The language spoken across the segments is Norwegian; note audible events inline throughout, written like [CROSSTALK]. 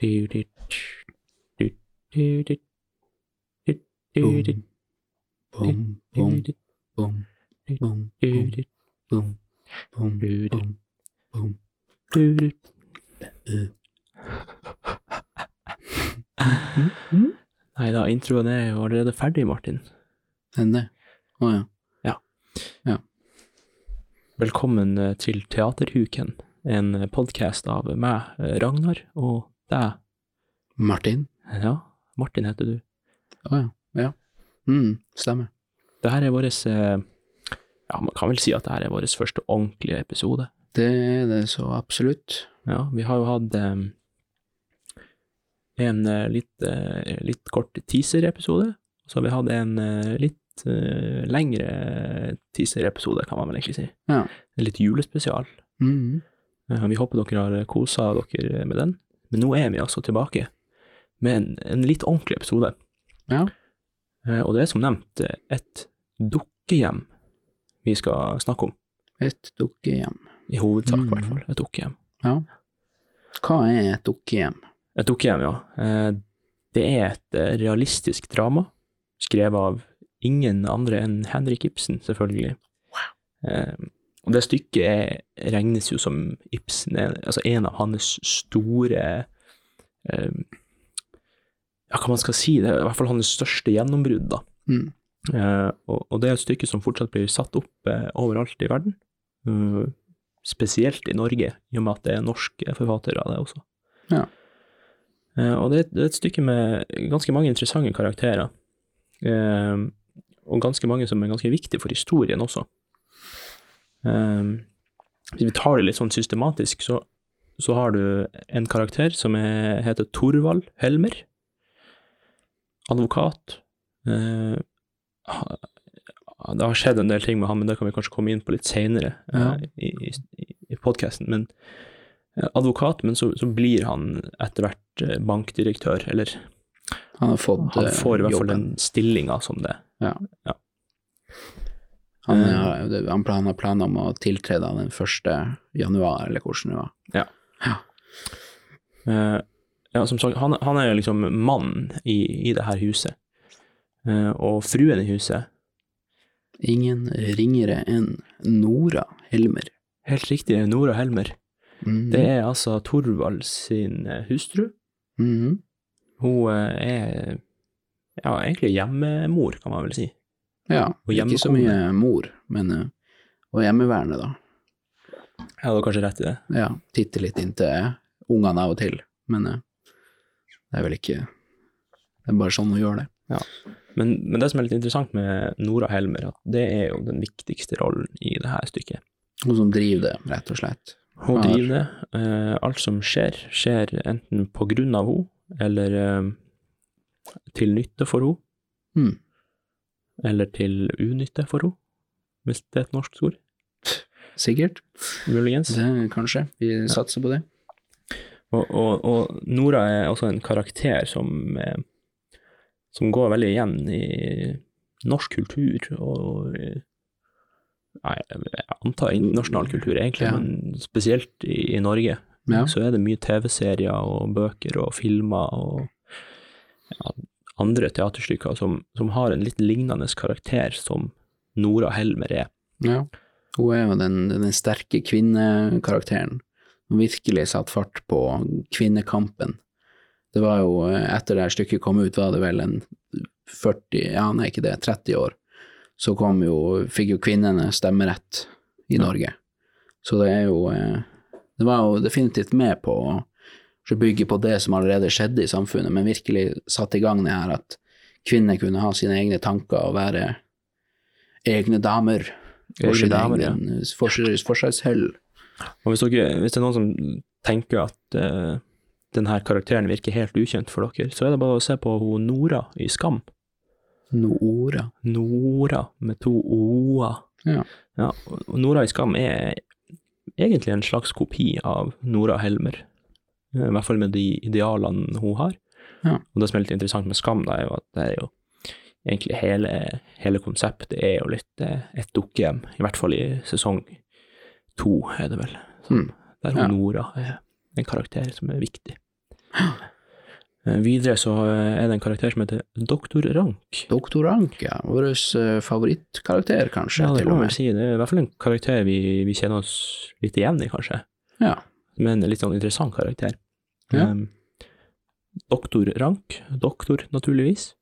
Do, do, do, do, do, do, do, do. Boom, boom, boom, boom, boom, boom, boom, boom, boom, boom. Mm-hmm. Nei da, introen er jo allerede ferdig, Martin. Den det? Å ja. Velkommen eh, til Teaterhuken, en podkast av meg, eh, Ragnar, og deg. Martin? Ja, Martin heter du. Å ja. Ja. Mm, stemmer. Det her er vår Ja, man kan vel si at det her er vår første ordentlige episode. Det er det så absolutt. Ja, vi har jo hatt eh, en eh, litt, eh, litt kort teaser-episode, så vi hadde en eh, litt lengre teaser-episode, kan man vel egentlig si. Ja. Litt julespesial. Mm. -hmm. Vi håper dere har kosa dere med den, men nå er vi altså tilbake med en, en litt ordentlig episode. Ja. Og det er som nevnt et dukkehjem vi skal snakke om, Et dukkehjem. i hovedsak i Mm. hvert fall. Et dukkehjem. Ja. Hva er et dukkehjem? Et dukkehjem, ja. Eh, Det er et eh, realistisk drama, skrevet av ingen andre enn Henrik Ibsen, selvfølgelig. Eh, Og det stykket er, regnes jo som Ibsen, altså en av hans store Ja, hva man skal si, det er i hvert fall hans største gjennombrudd, da. Mm. Og, det er et stykke som fortsatt blir satt opp overalt i verden, spesielt i Norge, i og med at det er norske forfattere av det også. Ja. Eh, og det, er et- stykke med ganske mange interessante karakterer, eh, og ganske mange som er ganske viktige for historien også. Eh, hvis vi tar det litt sånn systematisk, så, så har du en karakter som er, heter Torvald Helmer, advokat. Det har skjedd en del ting med han, men det kan vi kanskje komme inn på litt senere Ja. i, i, i podkasten. Men advokat, men så, så blir han etter hvert eh, bankdirektør, eller Han har fått han eh, får i hvert fall den stillinga som det. Han, Eh. har- det- han plan- har planer om å tiltre da den første januar, eller hvordan det var. Ja. ja, som sagt, han, han er liksom mann i, i det her huset. Eh, og fruen i huset, Ingen ringere enn Nora Helmer. helt riktig, Nora Helmer, Mm. det er altså Torvald sin eh, hustru. Mhm. Hun eh, er ja, egentlig hjemmemor, kan man vel si. Ja, ikke så mye mor, men eh, og hjemmeværende, da. Ja, du har kanskje rett i det. Ja, titte litt inntil ungene av og til, men det er vel ikke Det er bare sånn hun gjør det. Men, men det som er litt interessant med Nora Helmer, at det er jo den viktigste rollen i det her stykket. Hun som driver det, rett og slett. Hun Ja. driver det. Eh, alt som skjer, skjer enten på grunn av henne, eller eh, til nytte for henne, Mm. eller til unytte for henne, hvis det er et norsk ord. Sikkert. Muligens. Kanskje. Vi satser på det. Og, og, og Nora er også en karakter som, eh, som går veldig igjen i norsk kultur og Nei, jeg antar internasjonal kultur, egentlig, Ja. men spesielt i, i Norge. Ja. Så er det mye TV-serier og bøker og filmer og ja, andre teaterstykker som, som har en litt lignende karakter som Nora Helmer er. Ja. Hun er jo den, den sterke kvinnekarakteren som virkelig satte fart på kvinnekampen. Det var jo, eh, etter det stykket kom ut, var det vel en 40, ja nei ikke det, 30 år, så kom jo, fikk jo kvinnene stemmerett i Norge. Så det er jo, eh, det var jo definitivt med på å bygge på det som allerede skjedde i samfunnet, men virkelig satte i gang det her at kvinner kunne ha sine egne tanker og være egne damer for sin damer, egen ja. Og hvis, dere, hvis det er noen som tenker at uh, denne karakteren virker helt ukjent for dere, så er det bare å se på hun Nora i Skam. Nora. Nora med to o-er. Ja. Ja, og Nora i Skam er egentlig en slags kopi av Nora Helmer. Eh, I hvert fall med de idealene hun har. Ja. Og det som er litt interessant med Skam, da, er jo at det er jo egentlig hele, hele konseptet er jo litt eh, et dukkehjem, i hvert fall i sesong to, er det vel. Så, Mm. Der Ja. Nora er en karakter som er viktig. Eh, Videre så eh, er det en karakter som heter Doktor Rank. Doktor Rank, ja. Vår eh, favorittkarakter, kanskje, Ja, det kan med. si. Det er i hvert fall en karakter vi, vi kjenner oss litt igjen i, kanskje. Ja. Men en litt sånn interessant karakter. Ja. Um, doktor Rank, doktor naturligvis.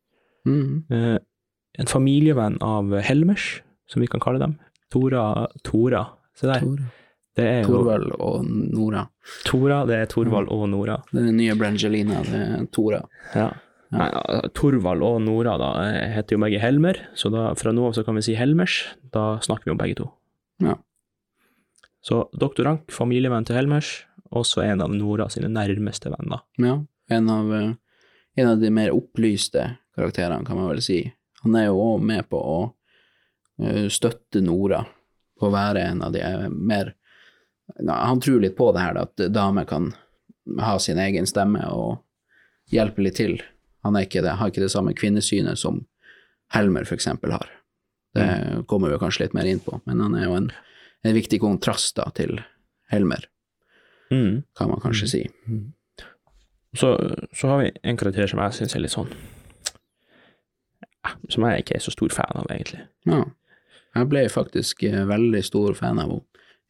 Mm. Uh, en familievenn av Helmers, som vi kan kalle dem. Tora, Tora. Se der. Tor, Det er Torvald og Nora. Tora, det er Torvald og Nora. Den nye Brangelina, det er Tora. Ja. Nei, Torvald og Nora da, eh, heter jo begge Helmer, så da, fra nå av så kan vi si Helmers. Da snakker vi om begge to. Ja. Så doktor Rank, familievenn til Helmers, også en av Nora sine nærmeste venner. Ja, en av, eh, en av de mer opplyste karakterene, kan man vel si. Han er jo òg med på å eh, støtte Nora på å være en av de mer Han tror litt på det her, at damer kan ha sin egen stemme og hjelpe litt til. Han ikke det, har ikke det samme kvinnesynet som Helmer eksempel har. Det kommer vi kanskje litt mer inn på, men han er jo en, en viktig kontrast da til Helmer, Mm. kan man kanskje si. Så, så har vi en karakter som jeg syns er litt sånn Som jeg ikke er så stor fan av, egentlig. Ja. Jeg ble faktisk eh, veldig stor fan av henne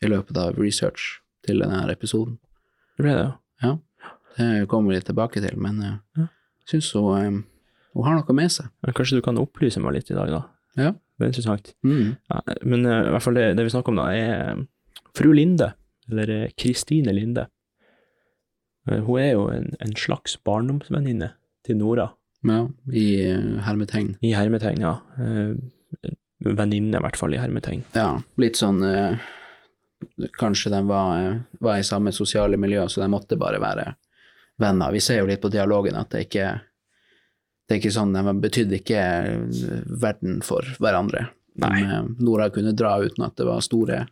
i løpet av research til denne episoden. Det ble det, ja. Det kommer vi litt tilbake til, men jeg Ja. jeg syns hun, eh, hun har noe med seg. Men Kanskje du kan opplyse meg litt i dag, da? Ja. Det er interessant. Mm. Ja, men eh, i hvert fall det, det vi snakker om da, er eh, fru Linde, eller eh, Kristine Linde. Eh, Hun er jo en, en slags barndomsvenninne til Nora, Ja, i eh, hermetegn. i hermetegn, ja. Eh, Venninne, i hvert fall, i hermetegn. Ja, litt sånn eh, Kanskje de var, eh, var i samme sosiale miljø, så de måtte bare være venner. Vi ser jo litt på dialogen at det ikke det er ikke sånn, De betydde ikke eh, verden for hverandre. De, Nei. eh, Nora kunne dra uten at det var store,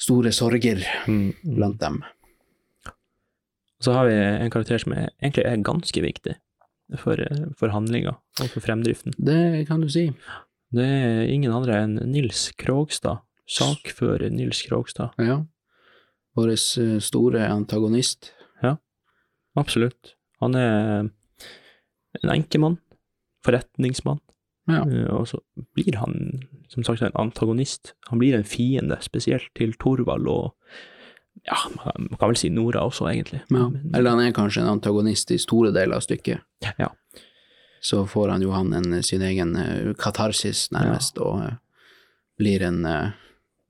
store sorger blant dem. Så har vi en karakter som er, egentlig er ganske viktig for, for handlinga og for fremdriften. Det kan du si. Det er ingen andre enn Nils Krogstad, sakfører Nils Krogstad. Ja. Vår eh, store antagonist. Ja, Absolutt. Han er en enkemann, forretningsmann, Ja. eh, og så blir han, som sagt, en antagonist. Han blir en fiende, spesielt til Torvald og ja, man kan vel si Nora også, egentlig. ja. Eller han er kanskje en antagonist i store deler av stykket. Ja. Så får han jo han en, sin egen eh, katarsis, nærmest, og eh, blir en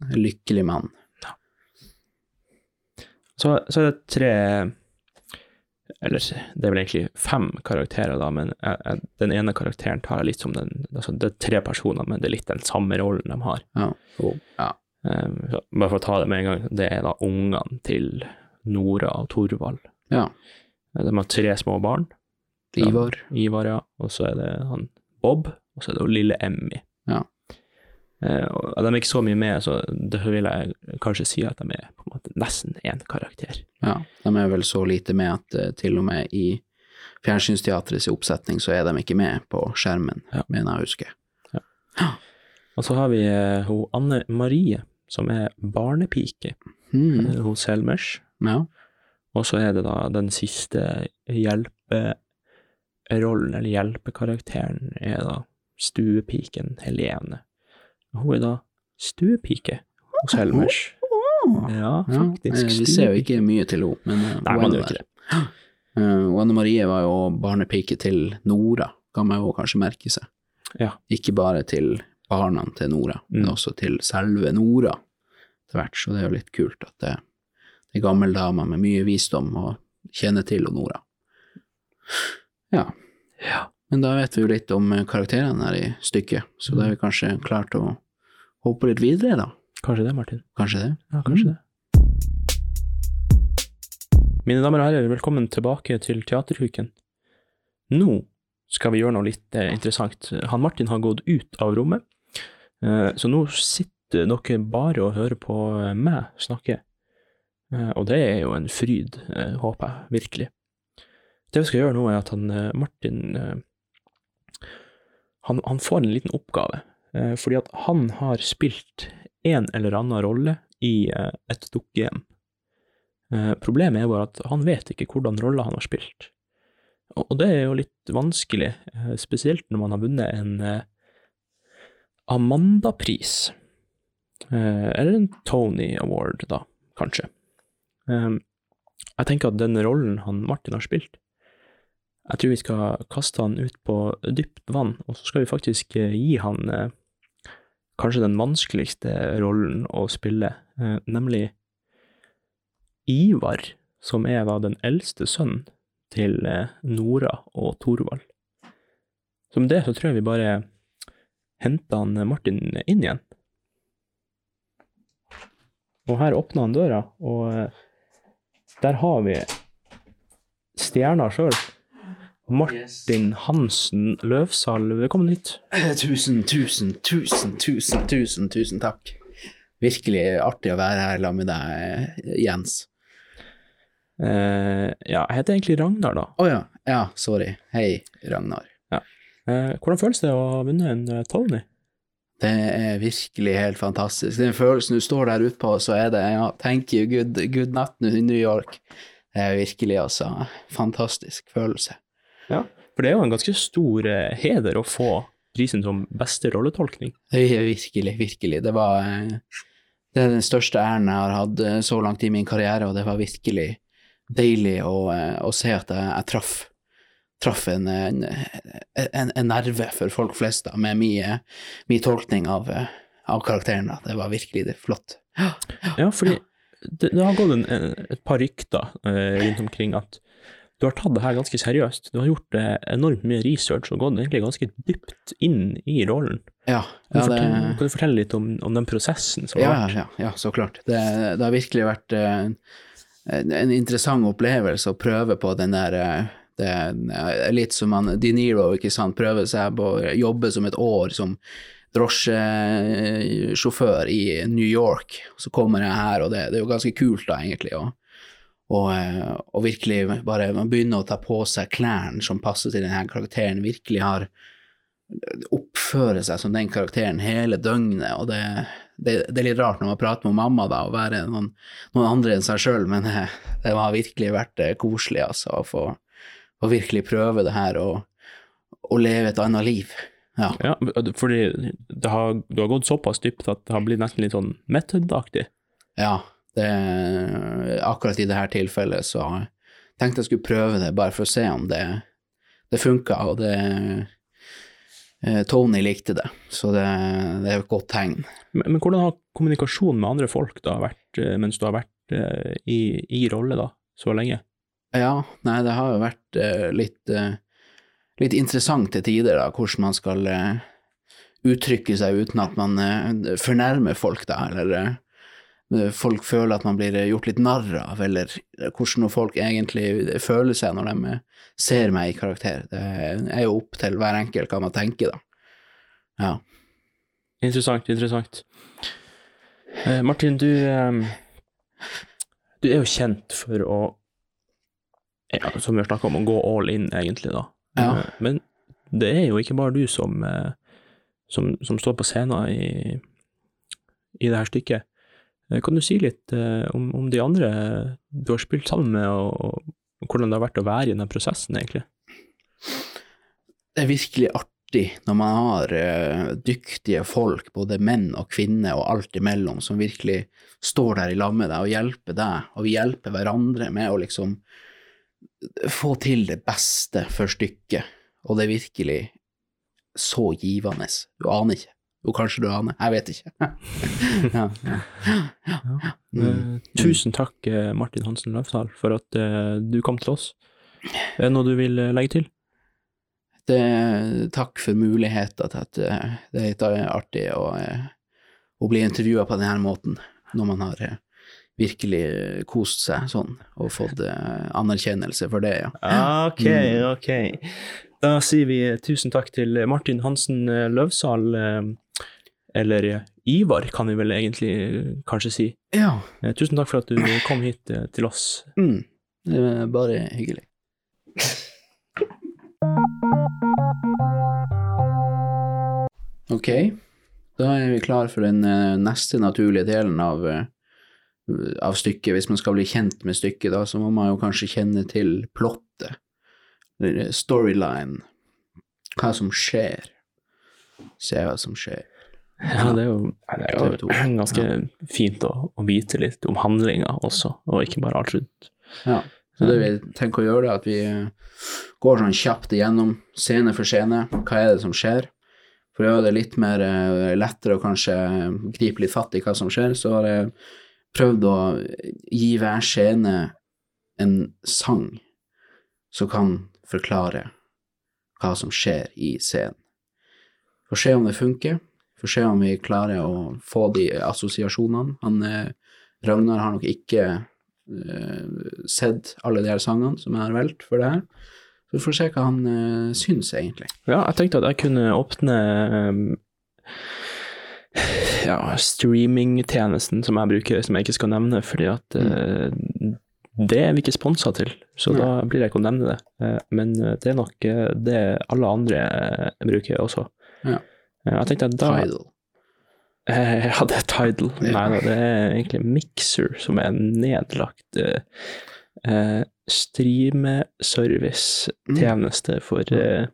eh, lykkelig mann. Så, så er det tre Eller det er vel egentlig fem karakterer, da, men jeg, jeg, den ene karakteren tar jeg litt som den altså Det er tre personer, men det er litt den samme rollen de har. Ja. Oh. ja. Um, så bare for å ta det med en gang, det er da ungene til Nora og Torvald. ja. De har tre små barn. Ivar. Ivar, ja. Og så er det han Bob, og så er det lille Emmy. Ja. Eh, og de er ikke så mye med, så det vil jeg kanskje si at de er på en måte nesten én karakter. Ja. De er vel så lite med at eh, til og med i Fjernsynsteatrets oppsetning så er de ikke med på skjermen, Ja. mener jeg å huske. Og så har vi eh, hun Anne Marie, som er barnepike Mm. Hun hos Helmers. Ja. Og så er det da den siste hjelperollen, eller hjelpekarakteren, er da stuepiken Helene. Hun er da stuepike hos Helmers. Ja, faktisk. Ja, vi ser jo ikke mye til henne, men eh, Nei, hun man er gjør ikke det. [GASPS] Eh, og Anne Marie var jo barnepike til Nora, kan man jo kanskje merke seg. Ja. Ikke bare til barna til Nora, men Mm. også til selve Nora etter hvert, så det er jo litt kult at det, det er gammel dame med mye visdom og kjenner til og Nora. Ja, Ja. Men da vet vi jo litt om eh, karakterene her i stykket, så da er vi kanskje klart å hoppe litt videre, da. Kanskje det, Martin. Kanskje det? Ja, kanskje Mm. det. Mine damer og herrer, velkommen tilbake til Teaterhuken. Nå skal vi gjøre noe litt eh, interessant. Han Martin har gått ut av rommet, eh, så nå sitter dere bare og hører på meg snakke. Og det er jo en fryd, håper jeg virkelig. Det vi skal gjøre nå, er at han Martin han, han får en liten oppgave, eh, fordi at han har spilt en eller annen rolle i eh, et dukkehjem. Eh, problemet er bare at han vet ikke hvordan rolle han har spilt. Og, og det er jo litt vanskelig, eh, spesielt når man har vunnet en eh, Amanda-pris. Eh, eller en Tony Award, da, kanskje. Jeg tenker at den rollen han Martin har spilt, jeg tror vi skal kaste han ut på dypt vann, og så skal vi faktisk eh, gi han eh, kanskje den vanskeligste rollen å spille, eh, nemlig Ivar, som er da den eldste sønnen til Nora og Thorvald. Så med det så tror jeg vi bare henter han Martin inn igjen. Og her åpner han døra, og der har vi stjerna sjøl. Martin Hansen Løvsal, velkommen hit. Eh, Tusen, tusen, tusen, tusen, tusen, tusen takk. Virkelig artig å være her sammen med deg, eh, Jens. Eh, ja, jeg heter egentlig Ragnar, da. Å ja. Ja, sorry. Hei, Ragnar. Eh, hvordan føles det å ha vunnet en eh, Tony? Det er virkelig helt fantastisk. Den følelsen du står der ute på, så er det ja, thank you, good, good night i New York. Det er virkelig, altså, fantastisk følelse. Ja. For det er jo en ganske stor eh, heder å få prisen som beste rolletolkning. Det virkelig, virkelig. Det var eh, det er den største æren jeg har hatt eh, så langt i min karriere, og det var virkelig deilig å, å se at jeg, jeg traff, traff en, en, en, en nerve for folk flest da, med min, tolkning av, av karakteren. Da. Det var virkelig det, flott. Ja, fordi det, det har gått et par rykter eh, rundt omkring at du har tatt det her ganske seriøst. Du har gjort eh, enormt mye research og gått egentlig ganske dypt inn i rollen. Ja, Kan, du, fortelle, kan du fortelle litt om, om den prosessen som har ja, vært? ja, ja, så klart. Det, det har virkelig vært eh, en, en interessant opplevelse å prøve på den der eh, det er litt som han De Niro, ikke sant, prøver seg på å jobbe som et år som drosjesjåfør i New York. Så kommer jeg her, og det, det er jo ganske kult da, egentlig. Og, og, eh, og virkelig bare man begynner å ta på seg klærne som passer til denne karakteren, virkelig har oppføre seg som den karakteren hele døgnet, og det, det, det er litt rart når man prater med mamma da, å være noen, noen andre enn seg sjøl, men eh, det har virkelig vært eh, koselig, altså, å få å virkelig prøve det her og, og leve et annet liv. Ja. Ja, fordi det har, du har gått såpass dypt at det har blitt nesten litt sånn method-aktig. ja det, akkurat i dette tilfellet så tenkte jeg skulle prøve det, bare for å se om det, det funka, og det eh, Tony likte det, så det, det er et godt tegn. Men, men hvordan har kommunikasjonen med andre folk da vært eh, mens du har vært eh, i, i rolle da, så lenge? Ja, nei, det har jo vært eh, litt, litt interessant til tider, da, hvordan man skal uttrykke seg uten at man fornærmer folk, da, eller folk føler at man blir gjort litt narr av, eller hvordan folk egentlig føler seg når de eh, ser meg i karakter. Det er jo opp til hver enkelt hva man tenker, da. Ja. Interessant, interessant. Eh, Martin, du, eh, du er jo kjent for å, ja, som vi har snakket om, å gå all in, egentlig, da. Ja. Eh, Men det er jo ikke bare du som, eh, som, som står på scenen i, i det her stykket. Eh, Kan du si litt eh, om, om de andre du har spilt sammen med, og, og hvordan det har vært å være i den prosessen, egentlig? det er virkelig artig når man har eh, dyktige folk, både menn og kvinner og alt imellom, som virkelig står der i lag med deg og hjelper deg, og vi hjelper hverandre med å liksom få til det beste for stykket, og det er virkelig så givende. Du aner ikke. Jo, kanskje du aner. Jeg vet ikke. [LAUGHS] ja, ja. Mm. Eh, Tusen takk, eh, Martin Hansen Løvsdal, for at eh, du kom til oss. Er det noe du vil legge til? Det, takk for muligheten til at det er artig å, å bli intervjua på denne måten, når man har virkelig kost seg sånn, og fått anerkjennelse for det, ja. Ok, ok. Da sier vi tusen takk til Martin Hansen Løvsahl, Løvsal, eh, eller eh, Ivar, kan vi vel egentlig eh, kanskje si. Ja. Eh, Tusen takk for at du kom hit eh, til oss. Mm. Det er bare hyggelig. Ok, da er vi klar for den eh, neste naturlige delen av, eh, av stykket. Hvis man skal bli kjent med stykket, da, så må man jo kanskje kjenne til plottet, storyline, hva som skjer. Se hva som skjer. Ja, det er jo, det er jo ganske fint å, å vite litt om handlinga også, og ikke bare alt rundt. Ja, så det vi tenker å gjøre, er at vi eh, går sånn kjapt igjennom scene for scene. Hva er det som skjer? For å gjøre det litt mer eh, lettere å kanskje gripe litt fatt i hva som skjer, så har jeg prøvd å gi hver scene en sang som kan forklare hva som skjer i scenen. Få se om det funker, få se om vi klarer å få de assosiasjonene. Han, eh, Ragnar har nok ikke uh, sett alle de her sangene som jeg har valgt for det her. Så vi får se hva han uh, syns, egentlig. Ja, jeg tenkte at jeg kunne åpne um, ja, streamingtjenesten som jeg bruker, som jeg ikke skal nevne, fordi at eh, det er vi ikke sponsa til, så Nei. da blir jeg ikke å nevne det. Eh, men eh, det er nok eh, det alle andre bruker også. Ja. Jeg tenkte at da Tidal. Eh, Ja, det er Tidal. Nei da, det er egentlig Mixer som er en nedlagt eh, eh, streameservice-tjeneste for eh,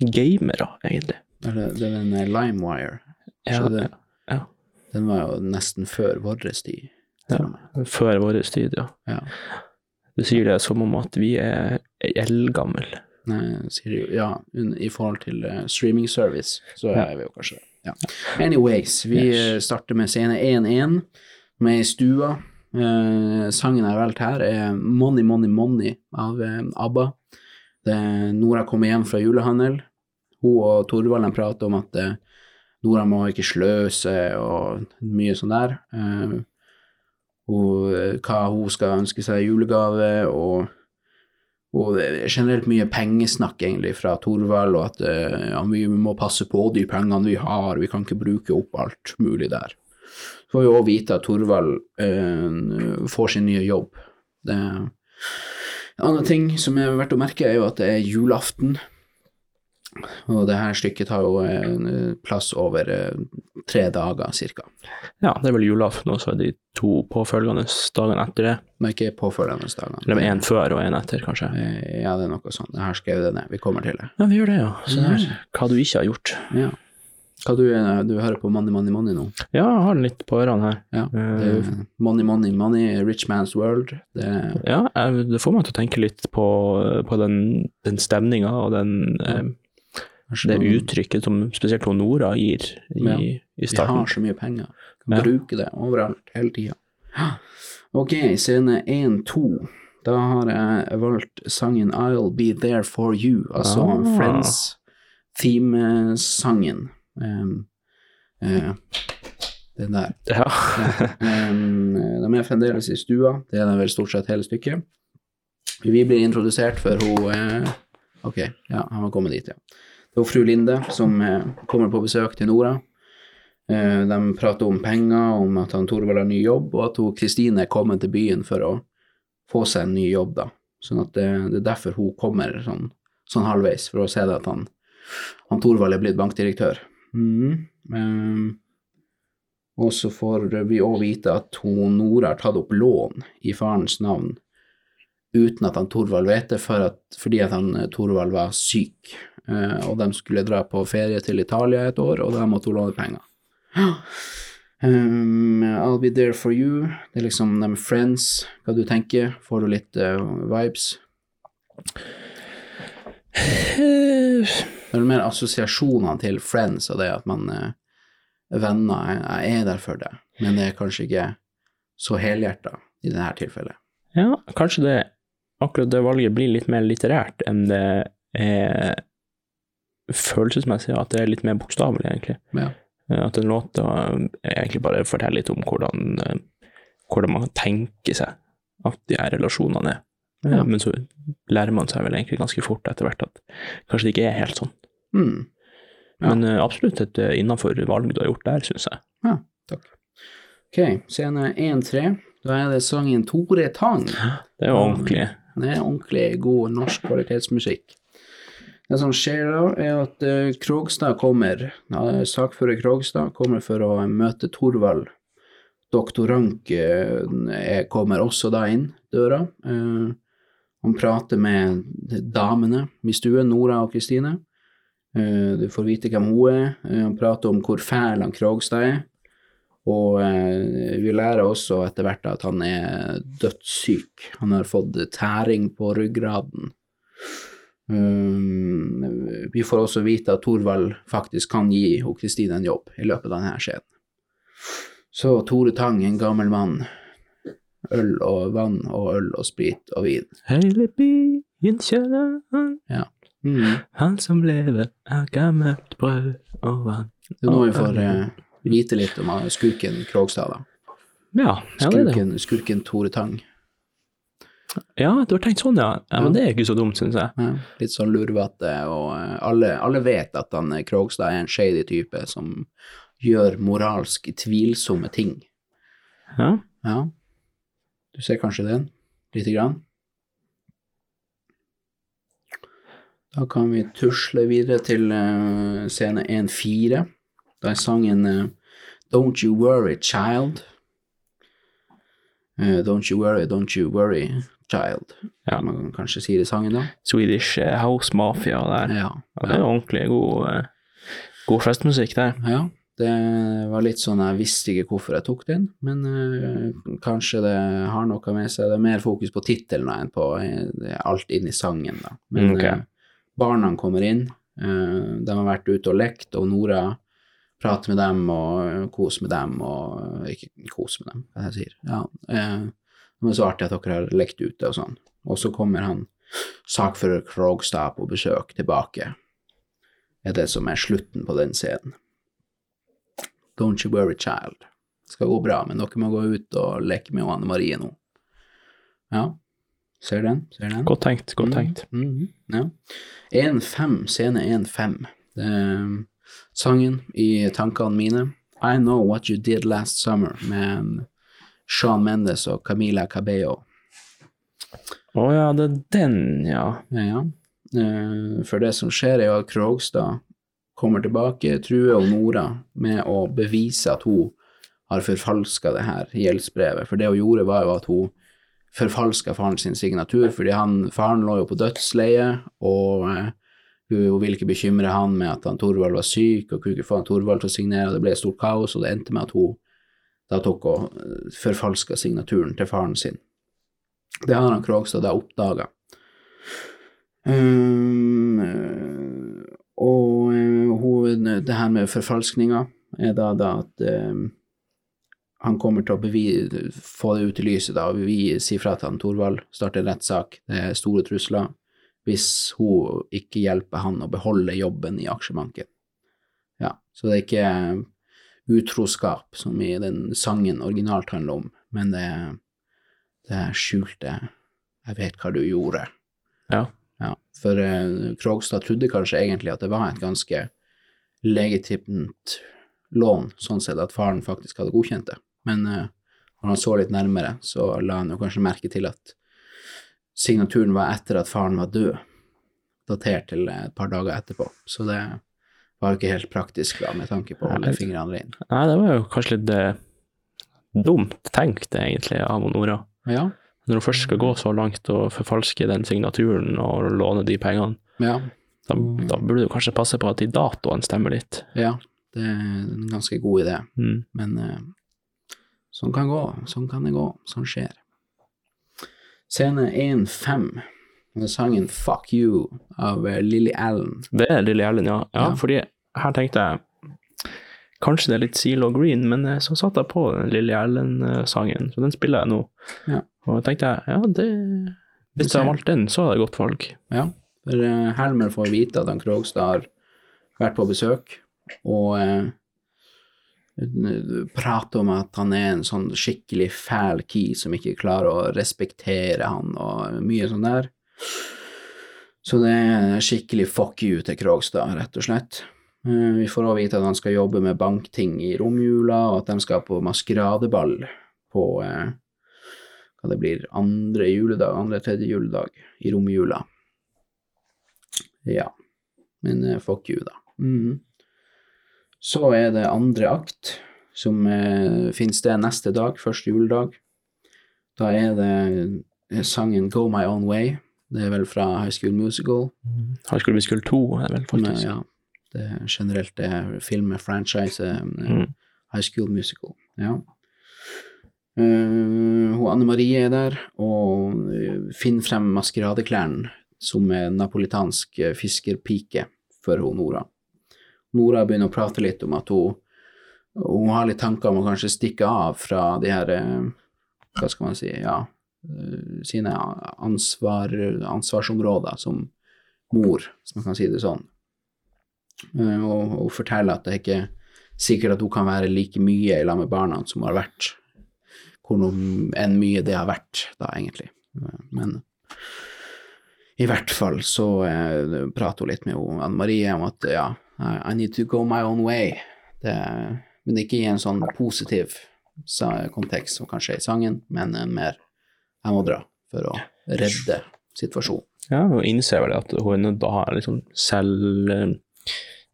gamere, egentlig. Det er, den LimeWire. Ja, ja. Den var jo nesten før vår tid. Ja. Før vår tid, ja. Ja. Du sier det som om at vi er eldgamle. Ja, i forhold til eh, streaming service, så Ja. er vi jo kanskje det. Ja. Anyways, vi Yes. eh, starter med scene 1-1 med stua. Eh, sangen jeg har valgt her, er Money, Money, Money av eh, ABBA. Det Nora kommer hjem fra julehandel. Hun og Torvald prater om at eh, Nora må ikke sløse og mye sånn der. Eh, og eh, hva hun skal ønske seg i julegave, og og er generelt mye pengesnakk egentlig fra Torvald, og at eh, ja, vi må passe på de pengene vi har, vi kan ikke bruke opp alt mulig der. Så får vi òg vite at Torvald eh, får sin nye jobb. Det, en annen ting som er verdt å merke, er jo at det er julaften. Og det her stykket tar jo eh, plass over eh, tre dager cirka. Ja, det er vel julaften, og så er de to påfølgende dagene etter det. Men ikke påfølgende dagene. Eller én før og én etter, kanskje. Eh, Ja, det er noe sånt. Jeg har skrevet det ned. Vi kommer til det. Ja, vi gjør det, ja. Så det er Hva du ikke har gjort. Ja. Hva du, du hører på Money, Money, Money nå? Ja, jeg har den litt på ørene her. Ja, det er Money, Money, Money, Rich Man's World. Det, Ja, det får meg til å tenke litt på, på den, den stemninga og den, kanskje det uttrykket som spesielt Nora gir i, Ja. i Vi har så mye penger. Kan Ja. bruke det overalt, hele tida. [GASPS] Ok, scene 1-2. Da har jeg valgt sangen I'll Be There For You, altså Ah. Friends-theme-sangen. Um, uh, den der. Ja. [LAUGHS] Um, de er fremdeles i stua, det er de vel stort sett hele stykket. Vi blir introdusert for hun uh, Ok, ja, han var kommet dit, ja. Det er fru Linde som eh, kommer på besøk til Nora. Eh, de prater om penger, om at han Torvald har ny jobb, og at Kristine er kommet til byen for å få seg en ny jobb, da. Sånn at det, det er derfor hun kommer sånn, sånn halvveis, for å se at han, han Torvald er blitt bankdirektør. Mm. Og så får vi òg vite at hun Nora har tatt opp lån i farens navn uten at han Torvald vet det, for at, fordi at han eh, Torvald var syk. Eh, og de skulle dra på ferie til Italia et år, og da måtte hun låne penger. Um, I'll be there for you. Det er liksom de friends. Hva du tenker? Får du litt uh, vibes? Det er mer assosiasjonene til friends og det at man er venner, jeg er der for deg, men det er kanskje ikke så helhjerta i dette tilfellet. ja, kanskje det akkurat det valget blir litt mer litterært enn det er følelsesmessig, at det er litt mer bokstavelig, egentlig. Ja. Eh, At en låt egentlig bare forteller litt om hvordan, eh, hvordan man tenker seg at de her relasjonene er. Eh, Ja. Men så lærer man seg vel egentlig ganske fort etter hvert at kanskje det ikke er helt sånn. Mm. Ja. Men absolutt et innafor valg du har gjort der, syns jeg. Ja, Ok, scene 1-3. Da er det sangen Tore Tang. Det er jo ordentlig. Det er ordentlig god norsk kvalitetsmusikk. Det som skjer da, er at eh, Krogstad kommer, sakfører Krogstad kommer for å møte Thorvald. Doktor Rank eh, er- kommer også da inn døra. Eh, han prater med damene i stuen, Nora og Kristine. Eh, du får vite hvem hun er. Eh, han prater om hvor fæl han Krogstad er. Og eh, vi lærer også etter hvert at han er dødssyk. Han har fått tæring på ryggraden. Um, vi får også vite at Thorvald faktisk kan gi Kristine en jobb i løpet av denne skjeden. Så Tore Tang, en gammel mann. Øl og vann og øl og sprit og vin. Hele byen kjenner han, Mm. han som lever er gammelt brød og vann. Det er nå vi får eh, vite litt om skurken Krogstad, da. Ja, ja, det er det. Skurken, skurken Tore Tang. Ja, du har tenkt sånn, ja. ja men det er ikke så dumt, syns jeg. Ja, litt sånn lurvete, og eh, alle, alle vet at han eh, Krogstad er en shady type som gjør moralsk tvilsomme ting. Ja. Ja, du ser kanskje den, lite grann. Da kan vi tusle videre til eh, scene 1-4. Da er sangen Don't You Worry Child. Uh, don't You Worry, Don't You Worry Child, Ja. Man kan kanskje si det i sangen da. Swedish eh, House Mafia der. Ja, Ja, det er ordentlig god, eh, god festmusikk, det. Ja, det var litt sånn jeg visste ikke hvorfor jeg tok den, men uh, kanskje det har noe med seg. Det er mer fokus på tittelen enn på alt inni sangen, da. Men okay. uh, barna kommer inn, Uh, de har vært ute og lekt, og Nora prater med dem og kose med dem, og ikke kose med dem, hva jeg sier. Ja, eh, men så artig at dere har lekt ute og sånn. Og så kommer han sakfører Krogstad på besøk tilbake. Det er det som er slutten på den scenen. Don't you worry, child. Det skal gå bra, men dere må gå ut og leke med Anne Marie nå. Ja, ser den? Ser den? Godt tenkt, godt tenkt. Mhm, ja. 1-5, scene 1-5. Sangen i tankene mine. I Know What You Did Last Summer med Sean Mendes og Camila Cabello. Å ja, det er den, ja. Ja, ja. Eh, For det som skjer, er jo at Krogstad kommer tilbake, truer og Nora med å bevise at hun har forfalska det her gjeldsbrevet. For det hun gjorde, var jo at hun forfalska faren sin signatur, fordi han, faren lå jo på dødsleie, og eh, hun, ville ikke bekymre han med at han Torvald var syk, og kunne ikke få han Torvald til å signere, og det ble et stort kaos, og det endte med at hun da tok og eh, forfalska signaturen til faren sin. Det har han Krogstad da oppdaga. Um, eh, og eh, hun, det her med forfalskninga er da, da at um, han kommer til å bevise, få det ut i lyset, da, og vi sier fra til han Torvald, starter en rettssak, det er store trusler, hvis hun ikke hjelper han å beholde jobben i aksjebanken. Ja, så det er ikke utroskap, som i den sangen originalt handler om, men det det skjulte Jeg vet hva du gjorde. Ja. Ja, for uh, Krogstad trodde kanskje egentlig at det var et ganske legitimt lån, sånn sett at faren faktisk hadde godkjent det. Men uh, når han så litt nærmere, så la han jo kanskje merke til at signaturen var etter at faren var død, datert til et par dager etterpå. Så det var jo ikke helt praktisk da, med tanke på å holde fingrene rene. Nei, det var jo kanskje litt eh, dumt tenkt, egentlig, av Nora. Ja, Når hun først skal gå så langt og forfalske den signaturen og låne de pengene, ja, da, da burde du kanskje passe på at de datoene stemmer litt. ja. Det er en ganske god idé. Mm. Men eh, sånn kan gå, sånn kan det gå, sånn skjer. Scene 1-5, med sangen Fuck You av Lilly Lily Allen. Det er Lilly Allen, ja. ja. Ja. Fordi her tenkte jeg Kanskje det er litt Zelo Green, men eh, så satte jeg på den Lille Allen-sangen. så den spiller jeg nå. Ja. Og jeg tenkte ja, det Hvis jeg har valgt den, så er det godt valg. Ja, for eh, Helmer får vite at han Krogstad har vært på besøk, og prater om at han er en sånn skikkelig fæl key som ikke klarer å respektere han, og mye sånn der. Så det er skikkelig fuck you til Krogstad, rett og slett. Eh, Vi får også vite at han skal jobbe med bankting i romjula, og at de skal på maskeradeball på eh, hva det blir, andre juledag, andre tredje juledag i romjula. Ja. men eh, fuck you, da. Mhm. Så er det andre akt, som eh, finner sted neste dag, første juledag. Da er det eh, sangen Go My Own Way. Det er vel fra High School Musical. High School Musical 2 er det vel, Men, ja, det er generelt det er filmfranchise franchise. Mm. High School Musical. Ja. Uh, Anne Marie er der og eh, finner frem maskeradeklærne som er napolitansk eh, fiskerpike for hun Nora. Nora begynner å prate litt om at hun, hun har litt tanker om å kanskje stikke av fra de her eh, Hva skal man si Ja, eh, sine ansvar, ansvarsområder som mor, hvis man kan si det sånn. Eh, Og, hun forteller at det er ikke sikkert at hun kan være like mye i lag med barna som hun har vært, hvor enn mye det har vært, da, egentlig. Men i hvert fall så prater hun litt med Anne Marie om at ja, I, I need to go my own way. Det, men ikke i en sånn positiv kontekst som kanskje er i sangen, men en mer jeg må dra for å redde situasjonen. Ja, og innser vel at hun er nødt til å ha liksom selv,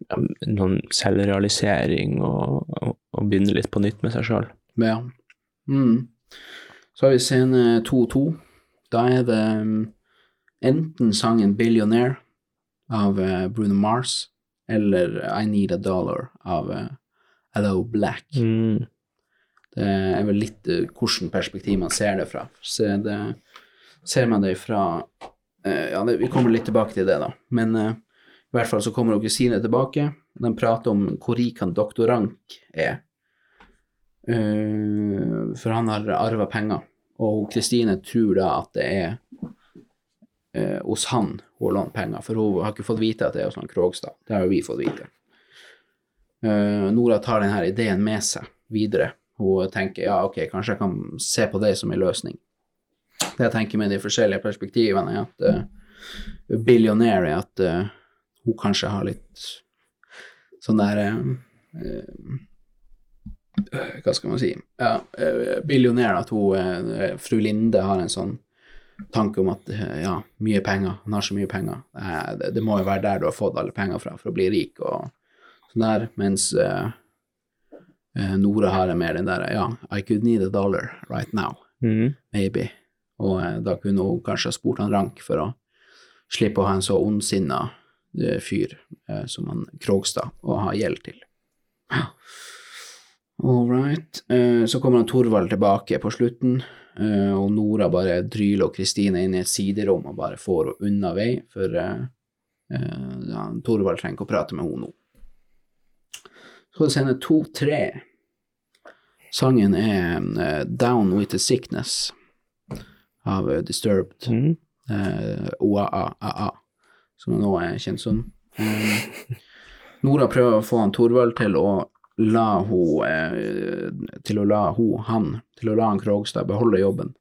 ja, noen selvrealisering og, og, og begynne litt på nytt med seg sjøl. Ja. Mm. Så har vi scene 2-2. Da er det mm, enten sangen 'Billionaire' av eh, Bruno Mars eller 'I Need a Dollar' av eh, Hello Black. Mm. Det er vel litt uh, hvilket perspektiv man ser det fra. Så det, ser man det fra eh, Ja, det, vi kommer litt tilbake til det, da. Men uh, i hvert fall så kommer jo Kristine tilbake. De prater om hvor rik han doktor Rank er. Uh, for han har arva penger. Og Kristine tror da at det er eh, hos han hun lånt penger, for hun har ikke fått vite at det er hos han Krogstad. Det har jo vi fått vite. Eh, Nora tar denne ideen med seg videre. Hun tenker ja, ok, kanskje jeg kan se på det som en løsning. Det jeg tenker med de forskjellige perspektivene, er at uh, billionaire er at uh, hun kanskje har litt sånn der eh, eh, Hva skal man si? Ja, uh, at hun, eh, fru Linde har en sånn tanke om at eh, ja, mye penger, han har så mye penger. Eh, det, det må jo være der du har fått alle penger fra for å bli rik og sånn der, mens eh, eh, Nora har det mer den der ja, I could need a dollar right now, Mm. maybe. Og eh, da kunne hun kanskje ha spurt han Rank for å slippe å ha en så ondsinna eh, fyr eh, som han Krogstad å ha gjeld til. All right. Eh, så kommer han Torvald tilbake på slutten, og Nora bare dryler og Kristine inn i et siderom og bare får henne unna vei, for uh, uh, Torvald trenger ikke å prate med henne nå. Så skal vi sende to-tre. Sangen er uh, Down With The Sickness av eh, Disturbed. Mm. Eh, OAA, som nå er kjent som. Eh, Nora prøver å få han Torvald til å la hun, eh, til å la hun, han, til å la han Krogstad beholde jobben.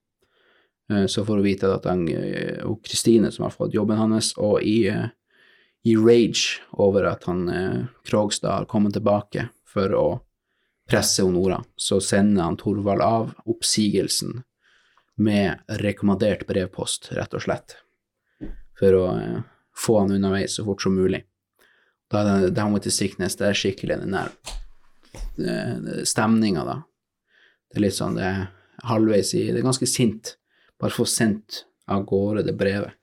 Eh, så får hun vite at han, eh, og Kristine som har fått jobben hans, og i, eh, i rage over at han eh, Krogstad har kommet tilbake for å presse Nora, så sender han Torvald av oppsigelsen med rekommandert brevpost, rett og slett, for å eh, få han unna vei så fort som mulig. Da er det Down with the sickness, det er skikkelig eh, stemninga, da. Det er litt sånn, det er halvveis i Det er ganske sint. Bare få sendt av gårde det brevet,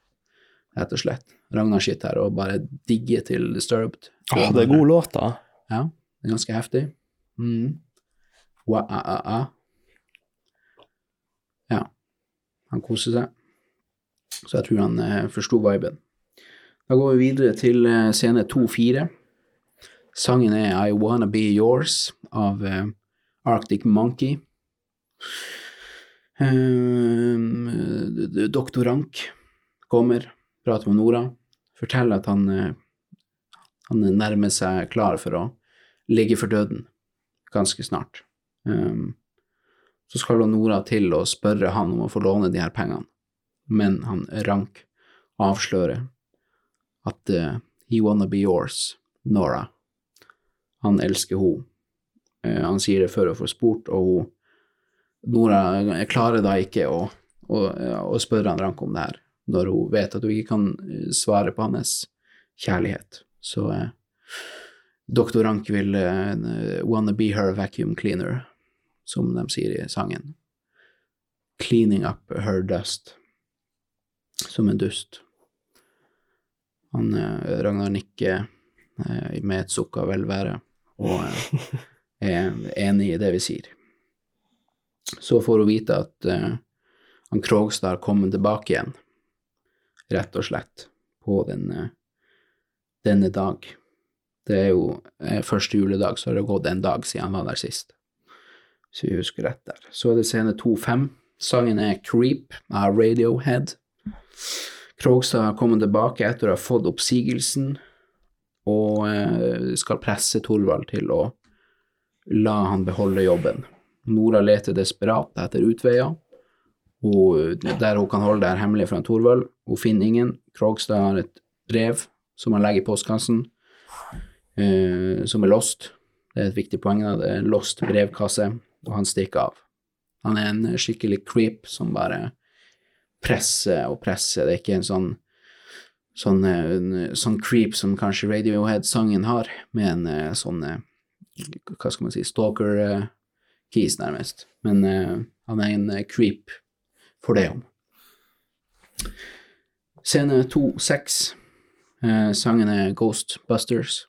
rett og slett. Ragnar sitter her og bare digger til Disturbed. Åh, det er god låt, da. Ja, det er ganske heftig. Mm. Wa-a-a-a. Ja, han koser seg. Så jeg tror han eh, forsto viben. Da går vi videre til eh, scene 2-4. Sangen er I Wanna Be Yours av uh, Arctic Monkey. Eh, Doktor Rank kommer, prater med Nora, forteller at han, uh, han nærmer seg klar for å ligge for døden ganske snart. Um, så skal Nora til å spørre han om å få låne de her pengene, men han Rank avslører at uh, he wanna be yours, Nora. Han elsker henne. Eh, han sier det før hun får spurt, og hun, Nora klarer da ikke å, å, å spørre han Rank om det her, når hun vet at hun ikke kan eh, svare på hans kjærlighet. Så eh, Dr. Rank vil eh, wanna be her vacuum cleaner, som de sier i sangen. Cleaning up her dust. Som en dust. Han, eh, Ragnar nikker eh, med et sukk av velvære og eh, er enig i det vi sier. Så får hun vite at uh, han Krogstad har kommet tilbake igjen, rett og slett, på den, eh, denne dag. Det er jo første juledag, så har det gått en dag siden han var der sist. Så vi husker rett der. Så er det scene 2-5. Sangen er Creep av Radiohead. Krogstad har kommet tilbake etter å ha fått oppsigelsen, og eh, skal presse Thorvald til å la han beholde jobben. Nora leter desperat etter utveier, og der hun kan holde det her hemmelig fra Thorvald. Hun finner ingen. Krogstad har et brev som han legger i postkassen, eh, som er lost. Det er et viktig poeng. Det er en lost brevkasse, og han stikker av. Han er en skikkelig creep som bare presser og presser. Det er ikke en sånn sånn, eh, en, sånn creep som kanskje Radiohead-sangen har, med en eh, sånn eh, hva skal man si, stalker-keys, nærmest. Men eh, han er en eh, creep for det om. Scene 2-6. Eh, sangen er Ghostbusters.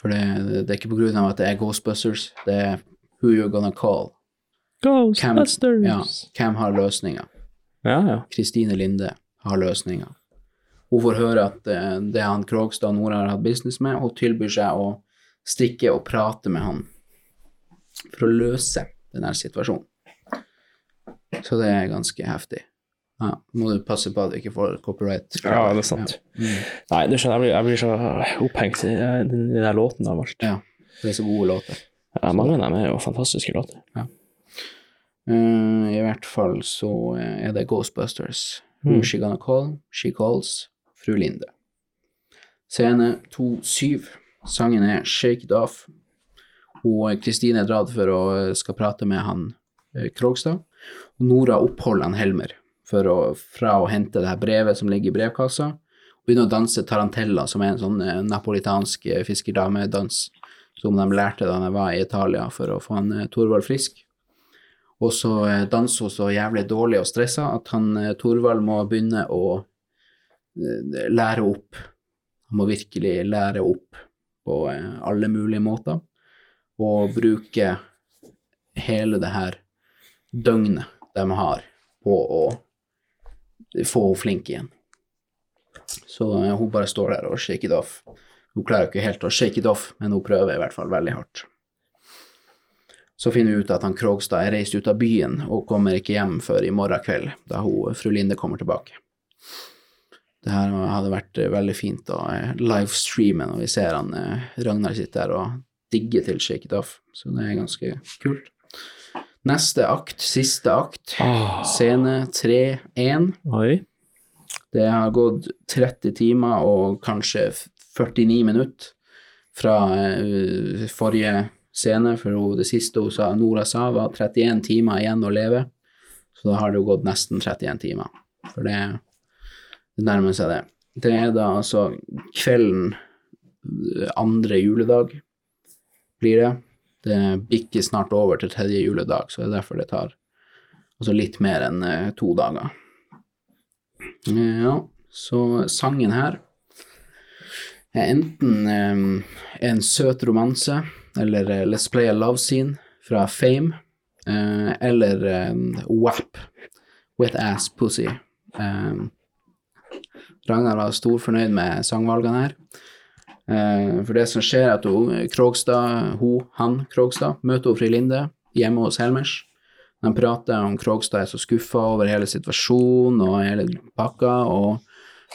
For det, det er ikke på grunn av at det er Ghostbusters, det er Who You're Gonna Call. Ghostbusters! Ja, hvem har løsninga? ja, ja. Kristine Linde har løsninga. Hun får høre at eh, det er han Krogstad Nora har hatt business med, hun tilbyr seg å stikke og prate med han for å løse denne situasjonen. Så det er ganske heftig. Ja, må du passe på at du ikke får copyright. Ja, det er sant. Ja. Nei, du skjønner, jeg blir, jeg blir så opphengt i den, den der låten av alt. ja, det er så gode låter. Ja, mange av dem er jo fantastiske låter. Eh, I hvert fall så eh, er det Ghostbusters. Mm. Who's she gonna call? She calls Fru Linde. Scene 2-7. Sangen er Shake It Off. Kristine er dratt for å eh, skal prate med han eh, Krogstad. Og Nora oppholder han Helmer for å, fra å hente det her brevet som ligger i brevkassa, og begynner å danse tarantella, som er en sånn eh, napolitansk fiskerdamedans som de lærte da de var i Italia for å få han Thorvald frisk. Og så danser hun så jævlig dårlig og stressa at han Thorvald må begynne å lære opp. Han må virkelig lære opp på eh, alle mulige måter, og bruke hele det her døgnet de har på å få henne flink igjen. Så eh, hun bare står der og shake it off. Hun klarer ikke helt å shake it off, men hun prøver i hvert fall veldig hardt. Så finner vi ut at han Krogstad er reist ut av byen og kommer ikke hjem før i morgen kveld, da hun, fru Linde kommer tilbake. Det her hadde vært eh, veldig fint å eh, livestreame når vi ser han eh, Ragnar sitte der og digge til Shake It Off, så det er ganske kult. Neste akt, siste akt, oh. scene 3-1. Det har gått 30 timer og kanskje 49 minutter fra forrige scene, for det siste hun sa, Nora sa, var 31 timer igjen å leve. Så da har det jo gått nesten 31 timer, for det, det nærmer seg det. Det er da altså kvelden andre juledag, blir det. Det bikker snart over til tredje juledag, så det er derfor det tar altså litt mer enn eh, to dager. Ja, så sangen her er enten eh, en søt romanse, eller eh, Let's Play a Love Scene fra Fame, eller WAP, Wet Ass Pussy. Eh, Ragnar var storfornøyd med sangvalgene her. Eh, for det som skjer, er at hun, Krogstad, hun, han Krogstad, møter hun Fri Linde hjemme hos Helmers. De prater om Krogstad er så skuffa over hele situasjonen og hele pakka, og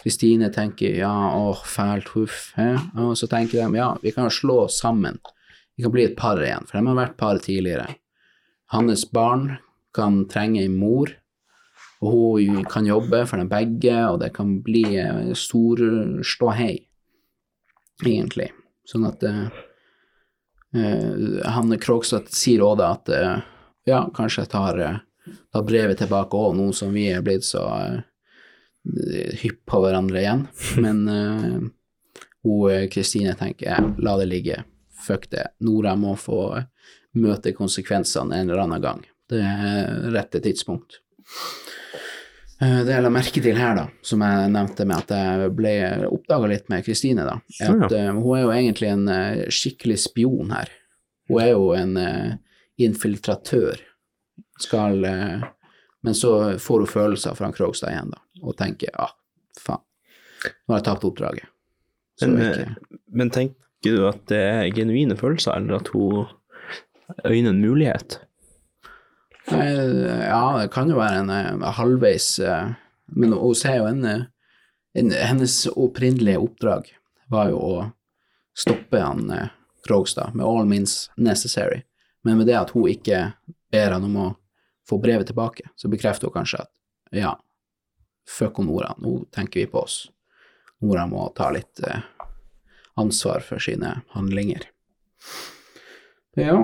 Kristine tenker ja, åh, fælt, huff. Og så tenker de ja, vi kan jo slå oss sammen. Vi kan bli et par igjen, for de har vært par tidligere. Hans barn kan trenge en mor, og hun kan jobbe for dem begge, og det kan bli eh, stor ståhei, egentlig. Sånn at eh, han Krogstad sier òg da at uh, ja, kanskje jeg tar, uh, tar brevet tilbake òg, nå som vi er blitt så hypp på hverandre igjen. [LAUGHS] Men hun Kristine tenker la det ligge, fuck det. Nora må få møte konsekvensene en eller annen gang. Det er rette tidspunkt. Eh, Det jeg la merke til her, da, som jeg nevnte med at jeg ble oppdaga litt med Kristine, da, er ja. at eh, hun er jo egentlig en uh, skikkelig spion her. Hun er jo en uh, infiltratør. Skal Men så får hun følelser fra Krogstad igjen, da, og tenker ja, faen, nå har jeg tapt oppdraget. Men, ikke, Men tenker du at det er genuine følelser, eller at hun øyner en mulighet? Nei, ja, det kan jo være en en halvveis eh, Men hun ser jo en, eh, en Hennes opprinnelige oppdrag var jo å stoppe han eh, Krogstad med all means necessary. Men med det at hun ikke ber han om å få brevet tilbake, så bekrefter hun kanskje at ja, fuck om Nora, nå tenker vi på oss. Nora må ta litt eh, ansvar for sine handlinger. Ja,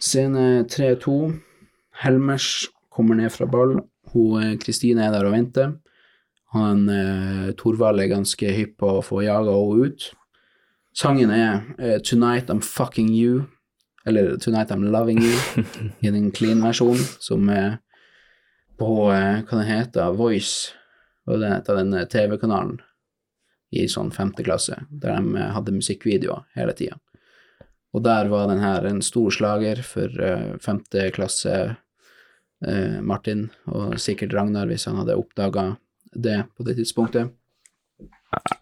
scene 3-2. Helmers kommer ned fra ball. Eh, Kristine er der og venter. Han eh, Torvald er ganske hypp på å få jaga henne ut. Sangen er eh, 'Tonight I'm Fucking You', eller 'Tonight I'm Loving You', [LAUGHS] i den clean-versjonen, som er på eh, hva den heter, Voice, og den heter den eh, TV-kanalen i sånn femte klasse, der de eh, hadde musikkvideoer hele tida. Og der var den her en stor slager for femte klasse Martin, og sikkert Ragnar hvis han hadde oppdaga det på det tidspunktet.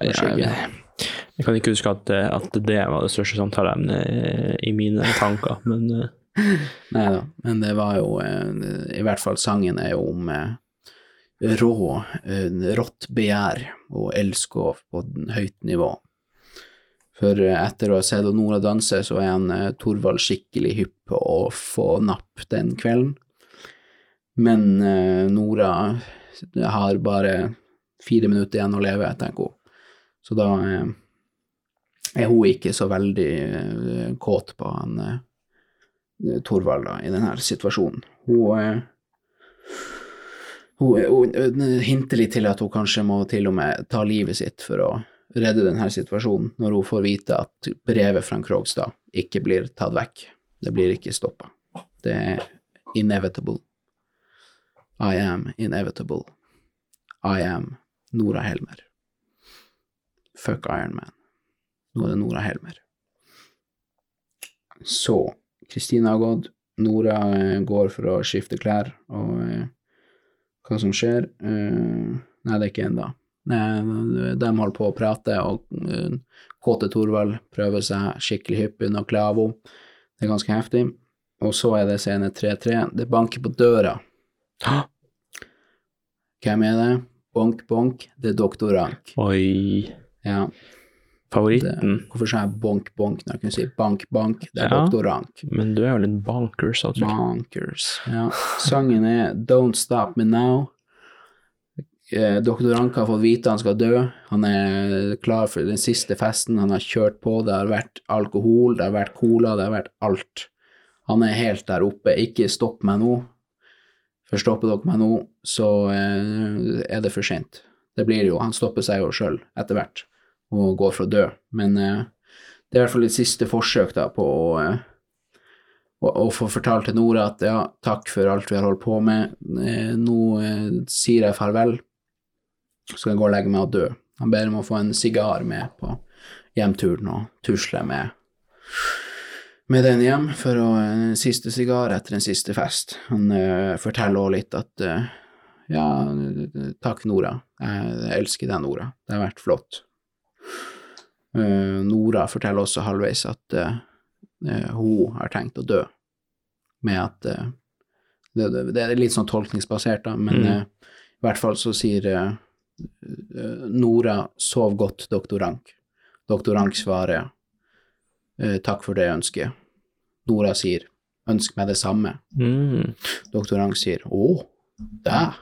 Jeg, jeg kan ikke huske at, at det var det største samtaleemnet i mine tanker, men eh, [LAUGHS] Nei da, men det var jo eh, I hvert fall sangen er jo om eh, rå, eh, rått begjær og elskov på høyt nivå. For eh, etter å ha sett Nora danse, så er han eh, Torvald skikkelig hypp på å få napp den kvelden. Men eh, Nora har bare fire minutter igjen å leve, tenker hun. Så da eh, er hun ikke så veldig eh, kåt på han Torvald da, i denne situasjonen. Hun, hun, hun, hun hinter litt til at hun kanskje må til og med ta livet sitt for å redde denne situasjonen, når hun får vite at brevet fra Krogstad ikke blir tatt vekk. Det blir ikke stoppa. Det er inevitable. I am inevitable. I am Nora Helmer. Fuck Iron Man. Nå er det Nora Helmer. Så Kristine har gått, Nora eh, går for å skifte klær, og eh, hva som skjer eh, Nei, det er ikke ennå. De holder på å prate, og kåte Thorvald prøver seg skikkelig hyppig under henne. Det er ganske heftig. Og så er det scene 3-3. Det banker på døra. Hvem er det? Bonk, bonk. Det er doktor Rank. oi Ja, det, hvorfor sa jeg bonk, bonk når jeg kunne si bank, bank? Det er Ja. doktor Rank. Men du er jo litt bonkers, altså. Bonkers. Ja. Sangen er Don't Stop Me Now. Eh, Dr. Anka har fått vite han skal dø. Han er klar for den siste festen. Han har kjørt på. Det har vært alkohol, det har vært cola, det har vært alt. Han er helt der oppe. Ikke stopp meg nå. For stopper dere meg nå, så eh, er det for seint. Det blir jo. Han stopper seg jo sjøl etter hvert og går for å dø. Men eh, det er i hvert fall et siste forsøk da på å å, og, og få fortalt til Nora at ja, takk for alt vi har holdt på med, eh, nå eh, sier jeg farvel, så skal jeg gå og legge meg og dø. Han ber om å få en sigar med på hjemturen og tusle med, med den hjem for å, en siste sigar etter en siste fest. Han uh, forteller også litt at uh, ja, takk Nora, jeg elsker deg Nora, det har vært flott. Uh, Nora forteller også halvveis at hun har tenkt å dø, med at det, det, det er litt sånn tolkningsbasert, da, men Mm. i hvert fall så sier Nora 'sov godt, doktor Rank'. Doktor Rank svarer 'takk for det ønsket'. Nora sier 'ønsk meg det samme'. Mm. Doktor sier 'å, det,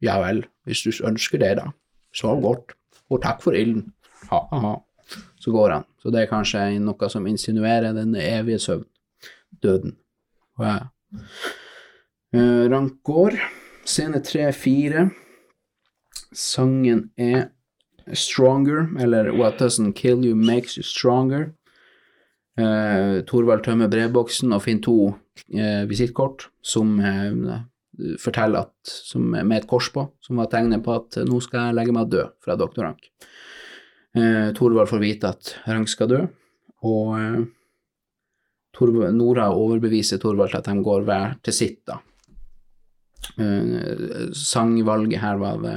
ja vel, hvis du ønsker det, da. Sov godt, og takk for ilden'. Ha, ha, ha. Så går han. Så det er kanskje noe som insinuerer den evige søvn, døden. Ja. Uh, Rank går. Scene tre-fire. Sangen er Stronger, eller What Doesn't Kill You Makes You Stronger. Eh, Thorvald tømmer brevboksen og finner to eh, visittkort som eh, forteller at, som, med et kors på, som var tegnet på at nå skal jeg legge meg død fra doktor Rank. Eh, Thorvald får vite at Rank skal dø, og eh, Torvald, Nora overbeviser Thorvald til at de går hver til sitt, da. Eh, sangvalget her var det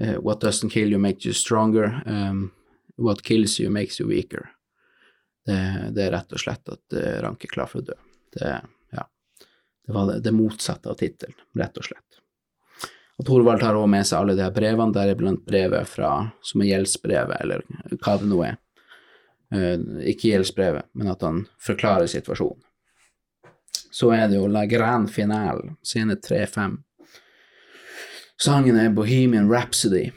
eh, What doesn't kill you makes you stronger. Um, what kills you makes you weaker. Det, det er rett og slett at Ranke Rank er klar for å dø. Det, ja, det var det, det motsatte av tittelen, rett og slett. Og Thorvald tar også med seg alle de her brevene, deriblant brevet fra, som er gjeldsbrevet, eller hva det nå er. Uh, ikke gjeldsbrevet, men at han forklarer situasjonen. Så er det jo La Grande Finale, scene 3-5. Sangen er Bohemian Rhapsody,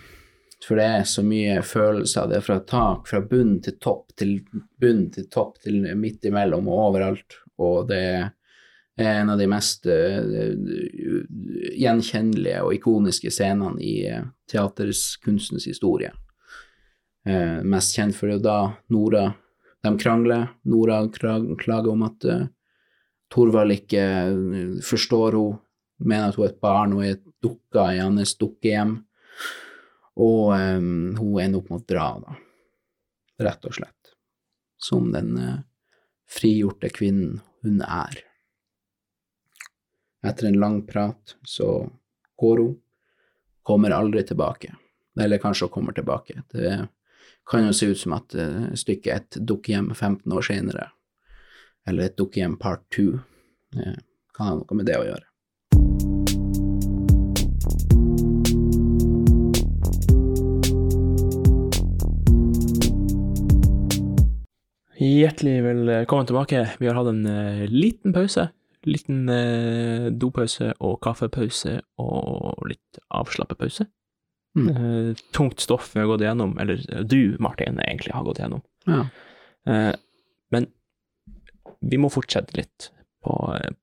for det er så mye følelser. Det er fra tak, fra bunn til topp, til bunn til topp, til midt imellom og overalt. Og det er en av de mest uh, gjenkjennelige og ikoniske scenene i uh, teaterkunstens historie. Uh, mest kjent for det da Nora De krangler. Nora klager om at Thorvald ikke forstår henne, mener at hun er et barn, og er dukka i hans dukkehjem. Og um, hun ender opp med å dra, da, rett og slett. Som den uh, frigjorte kvinnen hun er. Etter en lang prat så går hun, kommer aldri tilbake. Eller kanskje hun kommer tilbake. Det kan jo se ut som at uh, stykket et dukkehjem 15 år senere, eller et dukkehjem part two. uh, kan ha noe med det å gjøre. Hjertelig velkommen tilbake. Vi har hatt en uh, liten pause. Liten uh, dopause og kaffepause og litt avslappepause. Mm. Uh, tungt stoff vi har gått igjennom, eller du, Martin, egentlig har gått igjennom. Ja. men vi må fortsette litt på,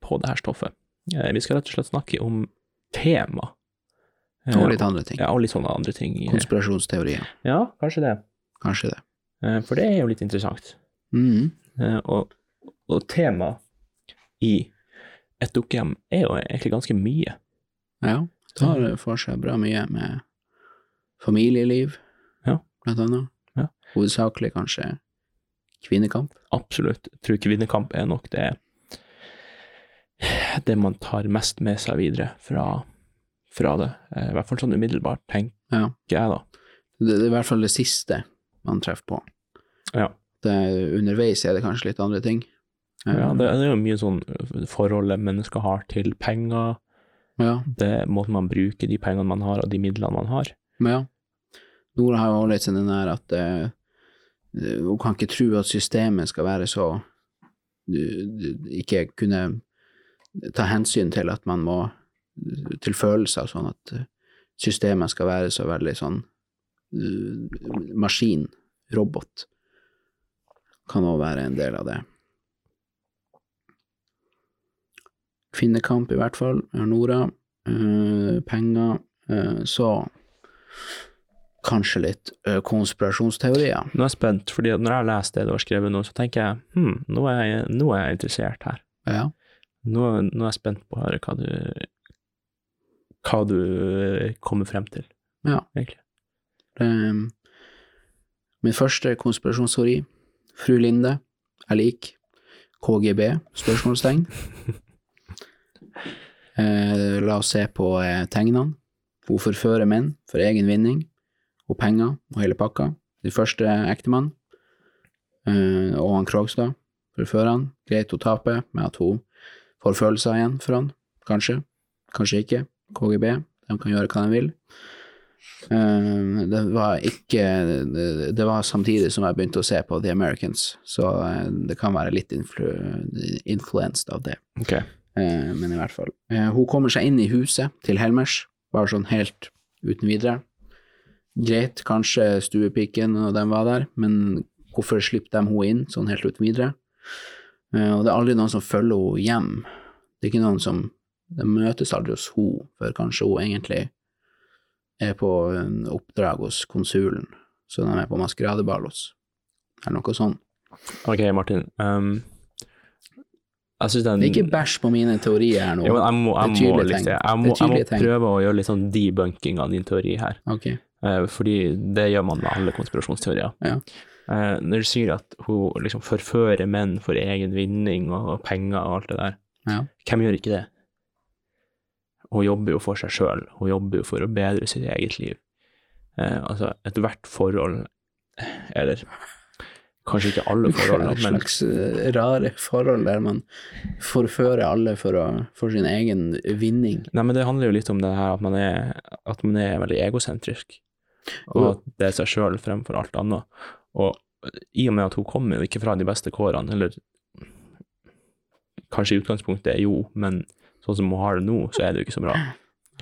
på det her stoffet. vi skal rett og slett snakke om tema. Og litt andre ting. Ja, og litt sånne andre ting. Konspirasjonsteorier. Ja, kanskje det. Kanskje det. For det er jo litt interessant. Mm. Eh, og, og tema i et dukkehjem er jo egentlig ganske mye. Ja. Tar for seg bra mye med familieliv, Ja. blant annet. Ja. Hovedsakelig kanskje kvinnekamp. Absolutt. Jeg tror kvinnekamp er nok det det man tar mest med seg videre fra, fra det. Eh, I hvert fall sånn umiddelbart, tenker Ja. jeg da. Det, det er i hvert fall det siste man treffer på. Ja. Det, underveis er det kanskje litt andre ting. Ja, det, det er jo mye sånn forholdet mennesker har til penger, ja. det måten man bruker de pengene man har og de midlene man har. Men ja. Nora har jo litt sånn den der at uh, hun kan ikke tro at systemet skal være så du- du- Ikke kunne ta hensyn til at man må Til følelser, sånn at eh, systemet skal være så veldig sånn uh, maskin, robot. Kan òg være en del av det. Kvinnekamp, i hvert fall. Nora. eh, penger. eh, så kanskje litt eh, konspirasjonsteorier. Nå er jeg spent, fordi når jeg har lest det du har skrevet nå, så tenker jeg hm, nå er jeg, nå er jeg interessert her. Ja. Nå, nå er jeg spent på å høre hva du hva du kommer frem til, Ja. egentlig. Um, min første konspirasjonsteori, fru Linde, er lik KGB, spørsmålstegn. [LAUGHS] Eh, la oss se på eh, tegnene. Hun forfører menn for egen vinning, og penger og hele pakka. Den første ektemann, eh, og han Krogstad, forfører han. Greit å tape med at hun får følelser igjen for han, kanskje. Kanskje ikke. KGB, de kan gjøre hva de vil. Eh, det var ikke det, var samtidig som jeg begynte å se på The Americans, så eh, det kan være litt influ, influenced av det. Ok. Eh, men i hvert fall. Hun kommer seg inn i huset til Helmers, bare sånn helt uten videre. Greit, kanskje stuepiken og dem var der, men hvorfor slipper de henne inn sånn helt uten videre? Og det er aldri noen som følger henne hjem. Det er ikke noen som De møtes aldri hos henne for kanskje hun egentlig er på en oppdrag hos konsulen, så de er på maskeradeball hos, eller noe sånt. Ok, Martin. Um, jeg synes den Ikke bæsj på mine teorier her nå. Jo, jeg må, jeg må, liksom, jeg må, jeg må prøve å gjøre litt sånn debunking av din teori her. Okay. Uh, fordi det gjør man med alle konspirasjonsteorier. Ja. Uh, når du sier at hun liksom forfører menn for egen vinning og penger og alt det der, Ja. hvem gjør ikke det? Hun jobber jo for seg sjøl, hun jobber jo for å bedre sitt eget liv. Eh, altså, ethvert forhold, eller kanskje ikke alle forhold, Et slags eh, rare forhold der man forfører alle for, å, for sin egen vinning. Nei, men det handler jo litt om det her at man er, at man er veldig egosentrisk, og at det er seg sjøl fremfor alt annet. Og i og med at hun kommer jo ikke fra de beste kårene, eller kanskje i utgangspunktet er jo, men sånn som hun har det nå, så er det jo ikke så bra.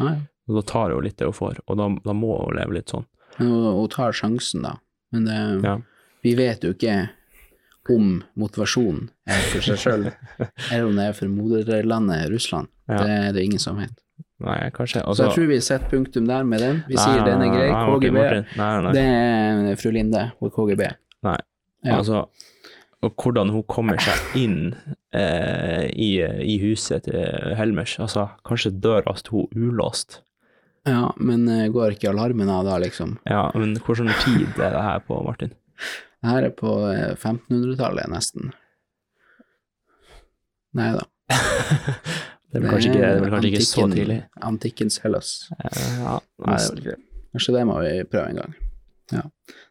[CLEARS THROAT] Og da tar hun litt det hun får, og da, da må hun leve litt sånn. Men hun, hun tar sjansen, da. Men det, Ja. vi vet jo ikke om motivasjonen er for seg sjøl, [LAUGHS] eller om det er for moderlandet Russland. Ja. Det er det ingen som vet. Nei, kanskje. Så Altså, jeg tror vi setter punktum der med den. Vi Nei, sier den er grei. nei, Martin, KGB, Martin. Nei, nei, nei. det er fru Linde og KGB. Nei. Ja. Og hvordan hun kommer seg inn eh, i, i huset til Helmers. Altså, kanskje døra sto ulåst. Ja, men eh, går ikke alarmen av da, liksom? Ja, men hvilken tid er det her på, Martin? Det her er på eh, 1500-tallet, nesten. Nei da. [LAUGHS] Det er vel kanskje ikke, det vel kanskje ikke så tidlig. Antikkens Hellas. Eh, Ja, nei, det er vel ikke det. Kanskje det må vi prøve en gang. Ja.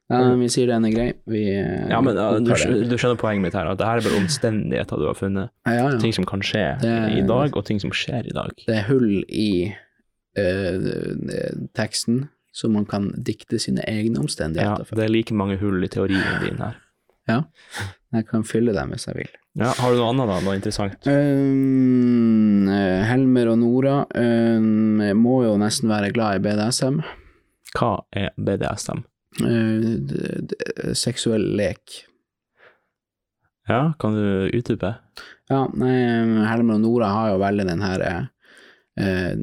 Men vi sier den er grei. Vi eh, Ja, men ja, du, det. du skjønner poenget mitt her, at det her er bare omstendigheter du har funnet. Ja, ja. Ting som kan skje er, i dag, og ting som skjer i dag. Det er hull i øh, teksten, så man kan dikte sine egne omstendigheter. for. det er like mange hull i teorien din her. [LAUGHS] Ja. Jeg kan fylle dem hvis jeg vil. Ja, har du noe annet da, noe interessant? Um, Helmer og Nora um, må jo nesten være glad i BDSM. Hva er BDSM? Eh, seksuell lek. Ja, kan du utdype? Ja, Helmer og Nora har jo veldig den her eh, eh,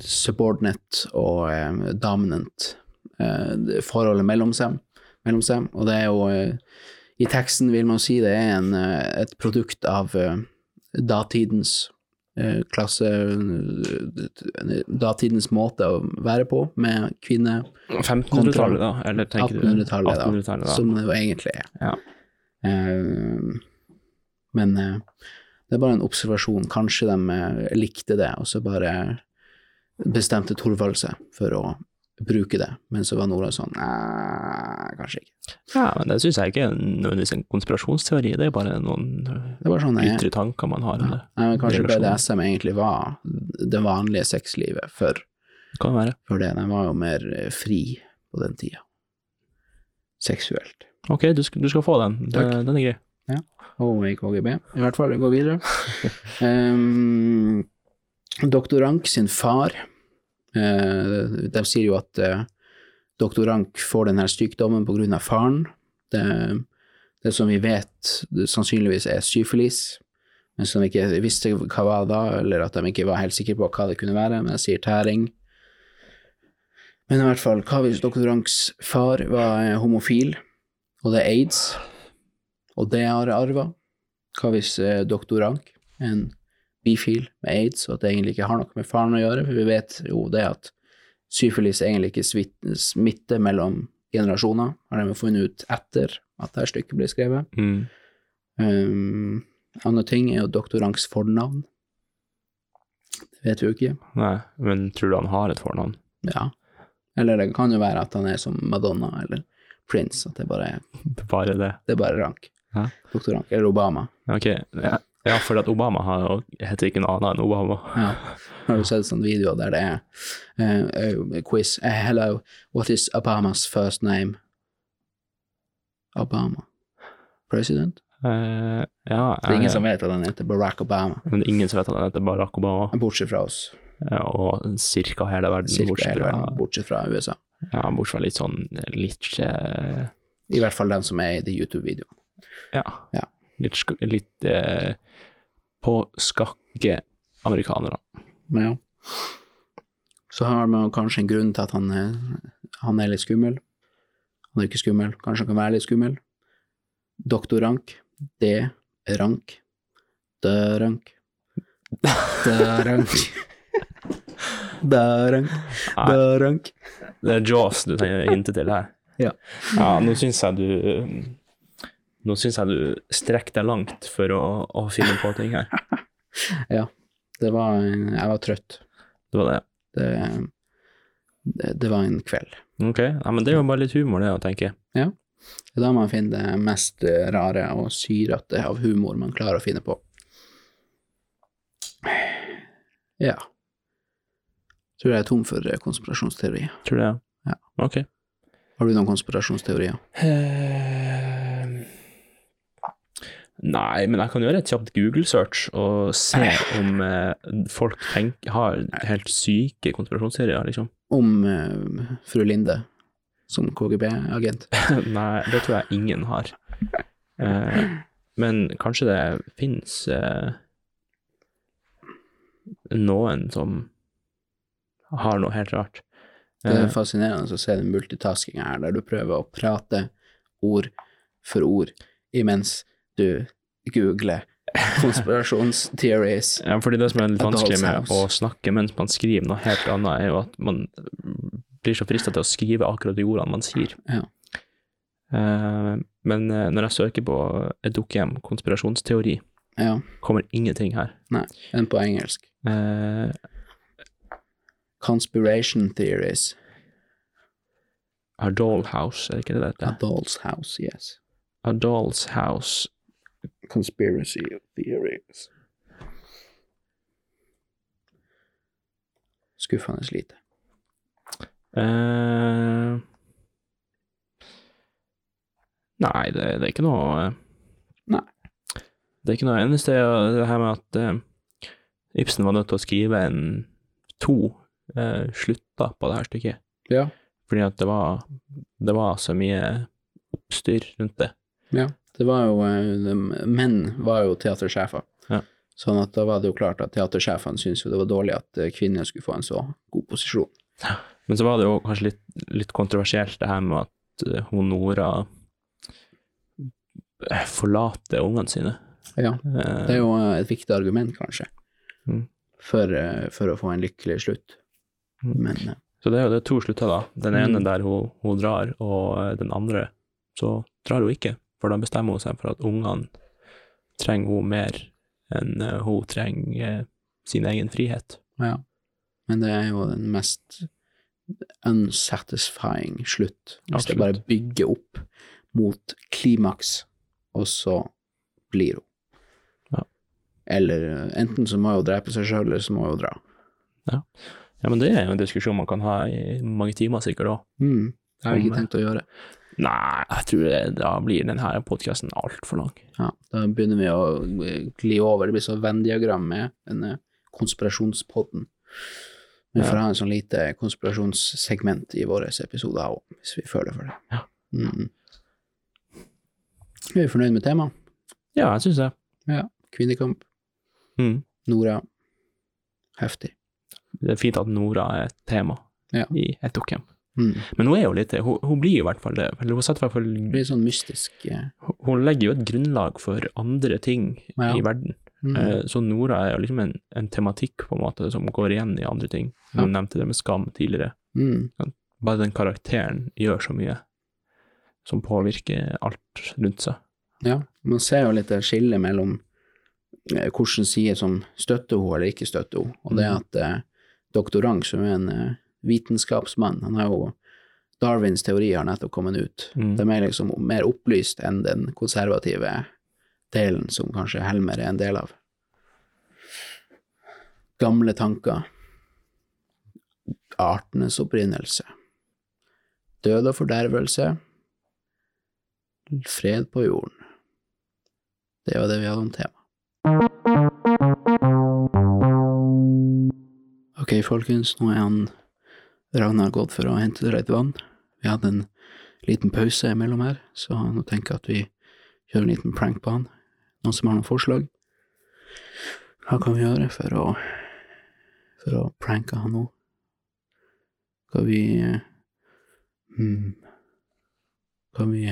subordinate og eh, dominant eh, forholdet mellom seg, mellom seg. Og det er jo eh, I teksten vil man si det er en, eh, et produkt av datidens klasse eh, Datidens måte å være på, med kvinne 1500-tallet, da? Eller tenker du 1800-tallet, da, 1800-tallet, da. som det jo egentlig er. Ja. Uh, men uh, det er bare en observasjon. Kanskje de eh, likte det, og så bare bestemte Thorvald seg for å bruke det. Men så var Nora sånn Nei, kanskje ikke. Ja, men det syns jeg ikke er nødvendigvis en konspirasjonsteori, det er bare noen Det var sånn ytre tanker man har Ja. Nei, men Kanskje det BDSM egentlig var det vanlige sexlivet før, Kan være. for det. Den var jo mer eh, fri på den tida. Seksuelt. Ok, du skal, du skal få den. Takk. den er grei. Og i KGB. I hvert fall, vi går videre. [LAUGHS] um, Doktor Rank sin far De sier jo at uh, doktor Rank får denne sykdommen av faren. Det, det som vi vet sannsynligvis er syfilis, men som ikke visste hva var da, eller at de ikke var helt sikre på hva det kunne være, men jeg sier tæring. Men i hvert fall, hva hvis doktor Ranks far var eh, homofil, og det er aids? og det har arva. Eh, doktor Rank en bifil med aids, og at det egentlig ikke har noe med faren å gjøre, for vi vet jo det at syfilis egentlig ikke smitter mellom generasjoner, har de funnet ut etter at dette stykket ble skrevet. Mm. Um, andre ting er jo doktor Ranks fornavn. Det vet vi jo ikke. Nei, men tror du han har et fornavn? Ja. Eller det kan jo være at han er som Madonna eller Prince, at det bare er, [LAUGHS] Bare det. det er bare Rank. Doktorank, Doktor Rank, eller Obama. Ok, ja, ja for at Obama har, heter ikke noe annet enn Obama. Ja. Har du sett sånne videoer der det er uh, quiz uh, Hello, what is Obamas first name? Obama. President? Uh, ja, Det er ingen som vet at han heter Barack Obama, Men ingen som vet at han heter Barack Obama, bortsett fra oss. ja, og cirka hele verden, Cirka bortsett hele verden, bortsett fra USA. ja, bortsett fra litt sånn, litt, I hvert fall den som er i de YouTube-videoene. ja, Ja. Litt, litt eh, på skakke amerikanere. Ja. Så har man kanskje en grunn til at han er, han er litt skummel. Han er ikke skummel, kanskje han kan være litt skummel. Doktor Rank, D. Rank, D-rank, D-rank, D-rank, D-rank. Det er Jaws du hinter til her. Ja. ja nå syns jeg du Nå syns jeg du strekker deg langt for å, å finne på ting her. [LAUGHS] Ja, det var Jeg var trøtt. Det var det. Det, det, det var en kveld. Ok, ja, men det er jo bare litt humor, det, å tenke. Det er da man finner det mest rare og syrete av humor man klarer å finne på. Ja. Tror jeg er tom for konspirasjonsteori konspirasjonsteorier. Tror du det? Ja. Ok. Har du noen konspirasjonsteorier? Eh, Nei, men jeg kan gjøre et kjapt Google-search og se om eh, folk tenker, har helt syke konspirasjonsserier, liksom. Om eh, fru Linde som KGB-agent? [LAUGHS] Nei, det tror jeg ingen har. Eh, men kanskje det finnes eh, noen som har noe helt rart. Det er Eh, fascinerende å se den multitaskinga her, der du prøver å prate ord for ord imens du googler konspirasjonstheories. ja, fordi det som er litt vanskelig med å snakke mens man skriver noe helt annet, er jo at man blir så frista til å skrive akkurat de ordene man sier. Ja. Eh, men eh, når jeg søker på et dukkehjem konspirasjonsteori, Ja, kommer ingenting her. Nei, enn på engelsk. Eh, Conspiration theories. A dollhouse, er det ikke det det A heter? doll's house, yes. A doll's house. Conspiracy theories. Skuffende lite. Uh, nei, det, det er ikke noe eh, Nei. Det er ikke noe eneste det her med at uh, Ibsen var nødt til å skrive en to eh, slutter på det her stykket. Ja. Fordi at det var, det var så mye oppstyr rundt det. Det var jo eh, Menn var jo teatersjefer. Ja. Sånn at da var det jo klart at teatersjefene syntes jo det var dårlig at eh, kvinner skulle få en så god posisjon. Men så var det jo kanskje litt, litt kontroversielt det her med at Honora eh, forlater ungene sine. Ja. Det er jo et viktig argument, kanskje, Mm. for, for å få en lykkelig slutt. Mm. Men Så det er jo det er to slutter, da. Den ene Mm. der hun, hun drar, og den andre så drar hun ikke. For da bestemmer hun seg for at ungene trenger hun mer enn eh, hun trenger eh, sin egen frihet. ja. Men det er jo den mest unsatisfying slutt. Hvis det bare bygger opp mot klimaks, og så blir hun. Ja. Eller eh, enten så må hun drepe seg sjøl, eller så må hun dra. Ja, men det er jo en diskusjon man kan ha i mange timer sikkert òg. Mm. Det har jeg ikke tenkt å gjøre. Nei, jeg tror det, da blir denne podkasten altfor lang. Ja, da begynner vi å eh, gli over. Det blir så Venn-diagram med denne konspirasjonspodden. Vi får Ja. ha en sånn lite konspirasjonssegment i våre episoder òg, hvis vi føler for det. Ja. Mm. Er vi fornøyd med temaet? Ja, jeg syns det. Ja. Kvinnekamp, Mm. Nora. Heftig. Det er fint at Nora er et tema Ja. i et. Mm. Men hun er jo litt det. Hun, hun blir jo i hvert fall det. Eller hun, setter i hvert fall, blir sånn mystisk. ja. hun legger jo et grunnlag for andre ting Ja. i verden. Mm. Eh, Så Nora er jo liksom en, en tematikk på en måte som går igjen i andre ting. Ja. Nevnte det med skam tidligere. Mm. Bare den karakteren gjør så mye som påvirker alt rundt seg. Ja, man ser jo litt det skillet mellom eh, hvilken side som støtter hun eller ikke støtter hun. Og det Mhm. at eh, doktor Rang, som er en eh, vitenskapsmann, han har jo Darwins teori har nettopp kommet ut. Mm. De er liksom mer opplyst enn den konservative delen som kanskje Helmer er en del av. Gamle tanker. Artenes opprinnelse. Død og fordervelse. Fred på jorden. Det var det vi hadde om tema. Ok, folkens, nå er han Ragnar gått for å hente litt vann. Vi hadde en liten pause imellom her, så nå tenker jeg at vi gjør en liten prank på han. Noen som har noen forslag? Hva kan vi gjøre for å, for å pranke han nå? Skal vi hmm, Kan vi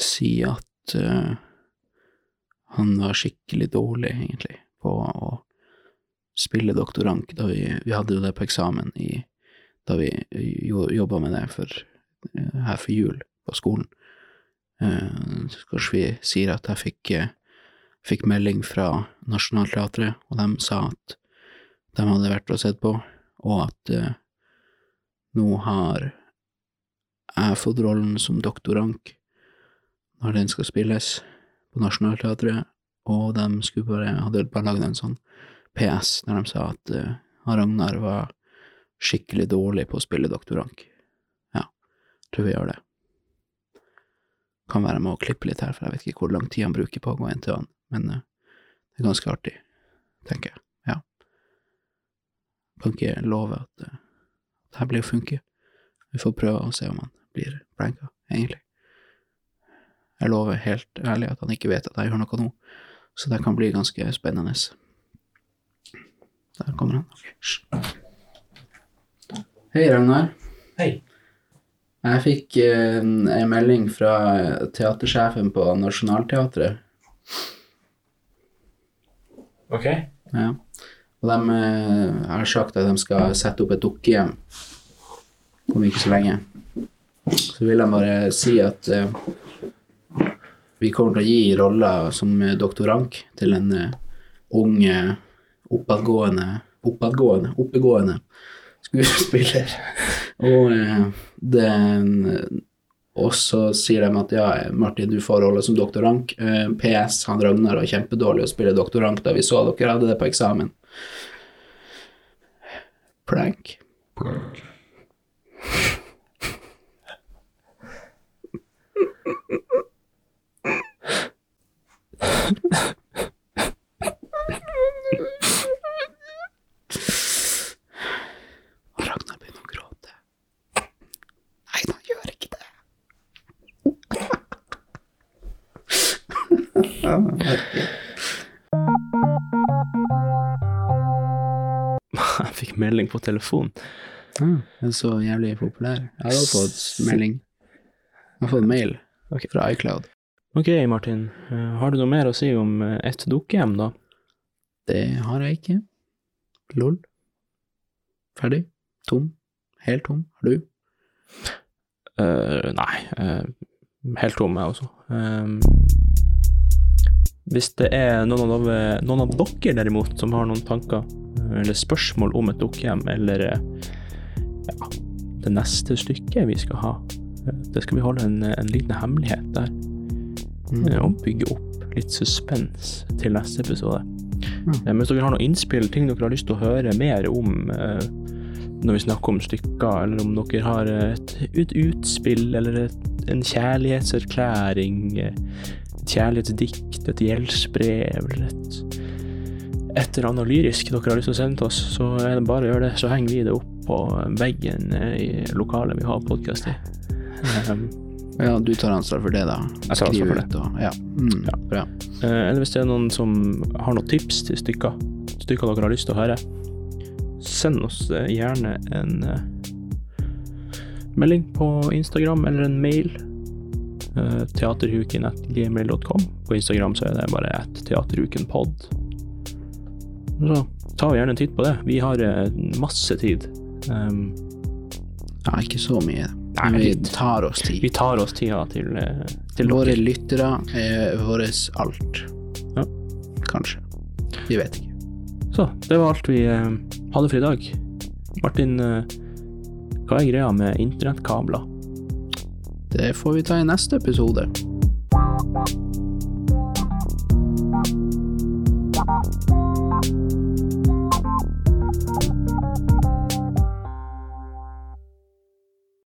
si at uh, han var skikkelig dårlig, egentlig, på å spille doktorant da vi, vi hadde jo det på eksamen i, da vi jo, jobba med det for, eh, her for jul på skolen. Uh, kanskje vi sier at jeg fikk, eh, fikk melding fra Nationaltheatret, og de sa at de hadde vært og sett på, og at uh, nå har jeg fått rollen som doktorank når den skal spilles på Nationaltheatret, og de skulle bare, hadde bare lagd en sånn PS når de sa at uh, Ragnar var skikkelig dårlig på å spille doktorank. Ja, tror vi gjør det. Kan være med å klippe litt her, for jeg vet ikke hvor lang tid han bruker på å gå inn til han, men uh, det er ganske artig, tenker jeg. Ja. Kan ikke love at uh, det her blir å funke. Vi får prøve å se om han blir blanka, egentlig. Jeg lover helt ærlig at han ikke vet at jeg gjør noe nå, så det kan bli ganske spennende. Der kommer han. Hei, Ragnar. Hei. Jeg fikk eh, en melding fra teatersjefen på Nationaltheatret. Ok. Ja. Og de eh, har sagt at de skal sette opp et dukkehjem om ikke så lenge. Så vil de bare si at eh, vi kommer til å gi roller som doktorant til en eh, ung, eh, oppadgående, oppadgående, oppegående skuespiller. [LAUGHS] Og eh, det og så sier de at ja, Martin, du får rolle som doktorant. Eh, PS, han Ragnar var kjempedårlig å spille doktorant da vi så dere hadde det på eksamen. Prank. Og [LAUGHS] Ragnar begynner å gråte. Nei, han gjør ikke det. [LAUGHS] Jeg fikk melding på telefon. Ah, jeg er så jævlig populær. Jeg har også fått melding. Jeg har fått mail okay. fra iCloud. Ok, Martin. eh, Har du noe mer å si om ett et dukkehjem, da? Det har jeg ikke. Lol. Ferdig. Tom. Helt tom. Har du? Uh, nei, Uh, helt tom jeg også. Um, hvis det er noen av, noen av dere derimot som har noen tanker eller spørsmål om et dukkehjem, eller eh, ja, det neste stykket vi skal ha, eh, det skal vi holde en, en liten hemmelighet der, Mm. eh, og bygge opp litt suspens til neste episode. Eh, hvis dere har noen innspill, ting dere har lyst til å høre mer om når vi snakker om stykker, eller om dere har et, et utspill, eller et, en kjærlighetserklæring, et kjærlighetsdikt, et gjeldsbrev, eller et, et eller annet lyrisk dere har lyst til å sende til oss, så er det bare å gjøre det. Så henger vi det opp på veggen i lokalet vi har podkast i. Um, [LAUGHS] Ja, du tar ansvar for det, da. Jeg tar ansvar for ut og Ja. Mm, Ja. Eh, Eller hvis det er noen som har noen tips til stykker, stykker dere har lyst til å høre, send oss eh, gjerne en eh, melding på Instagram eller en mail. Uh, teaterhuken.gmail.com. På Instagram så er det bare at teaterhukenpod. Så ta gjerne en titt på det. Vi har eh, masse tid. Um, Ja, ikke så mye. Nei, vi tar oss tid. vi tar oss tida til, eh, til Våre dere. lyttere er våres alt. Ja. Kanskje. Vi vet ikke. Så det var alt vi eh, hadde for i dag. Martin, eh, hva er greia med internettkabler? Det får vi ta i neste episode.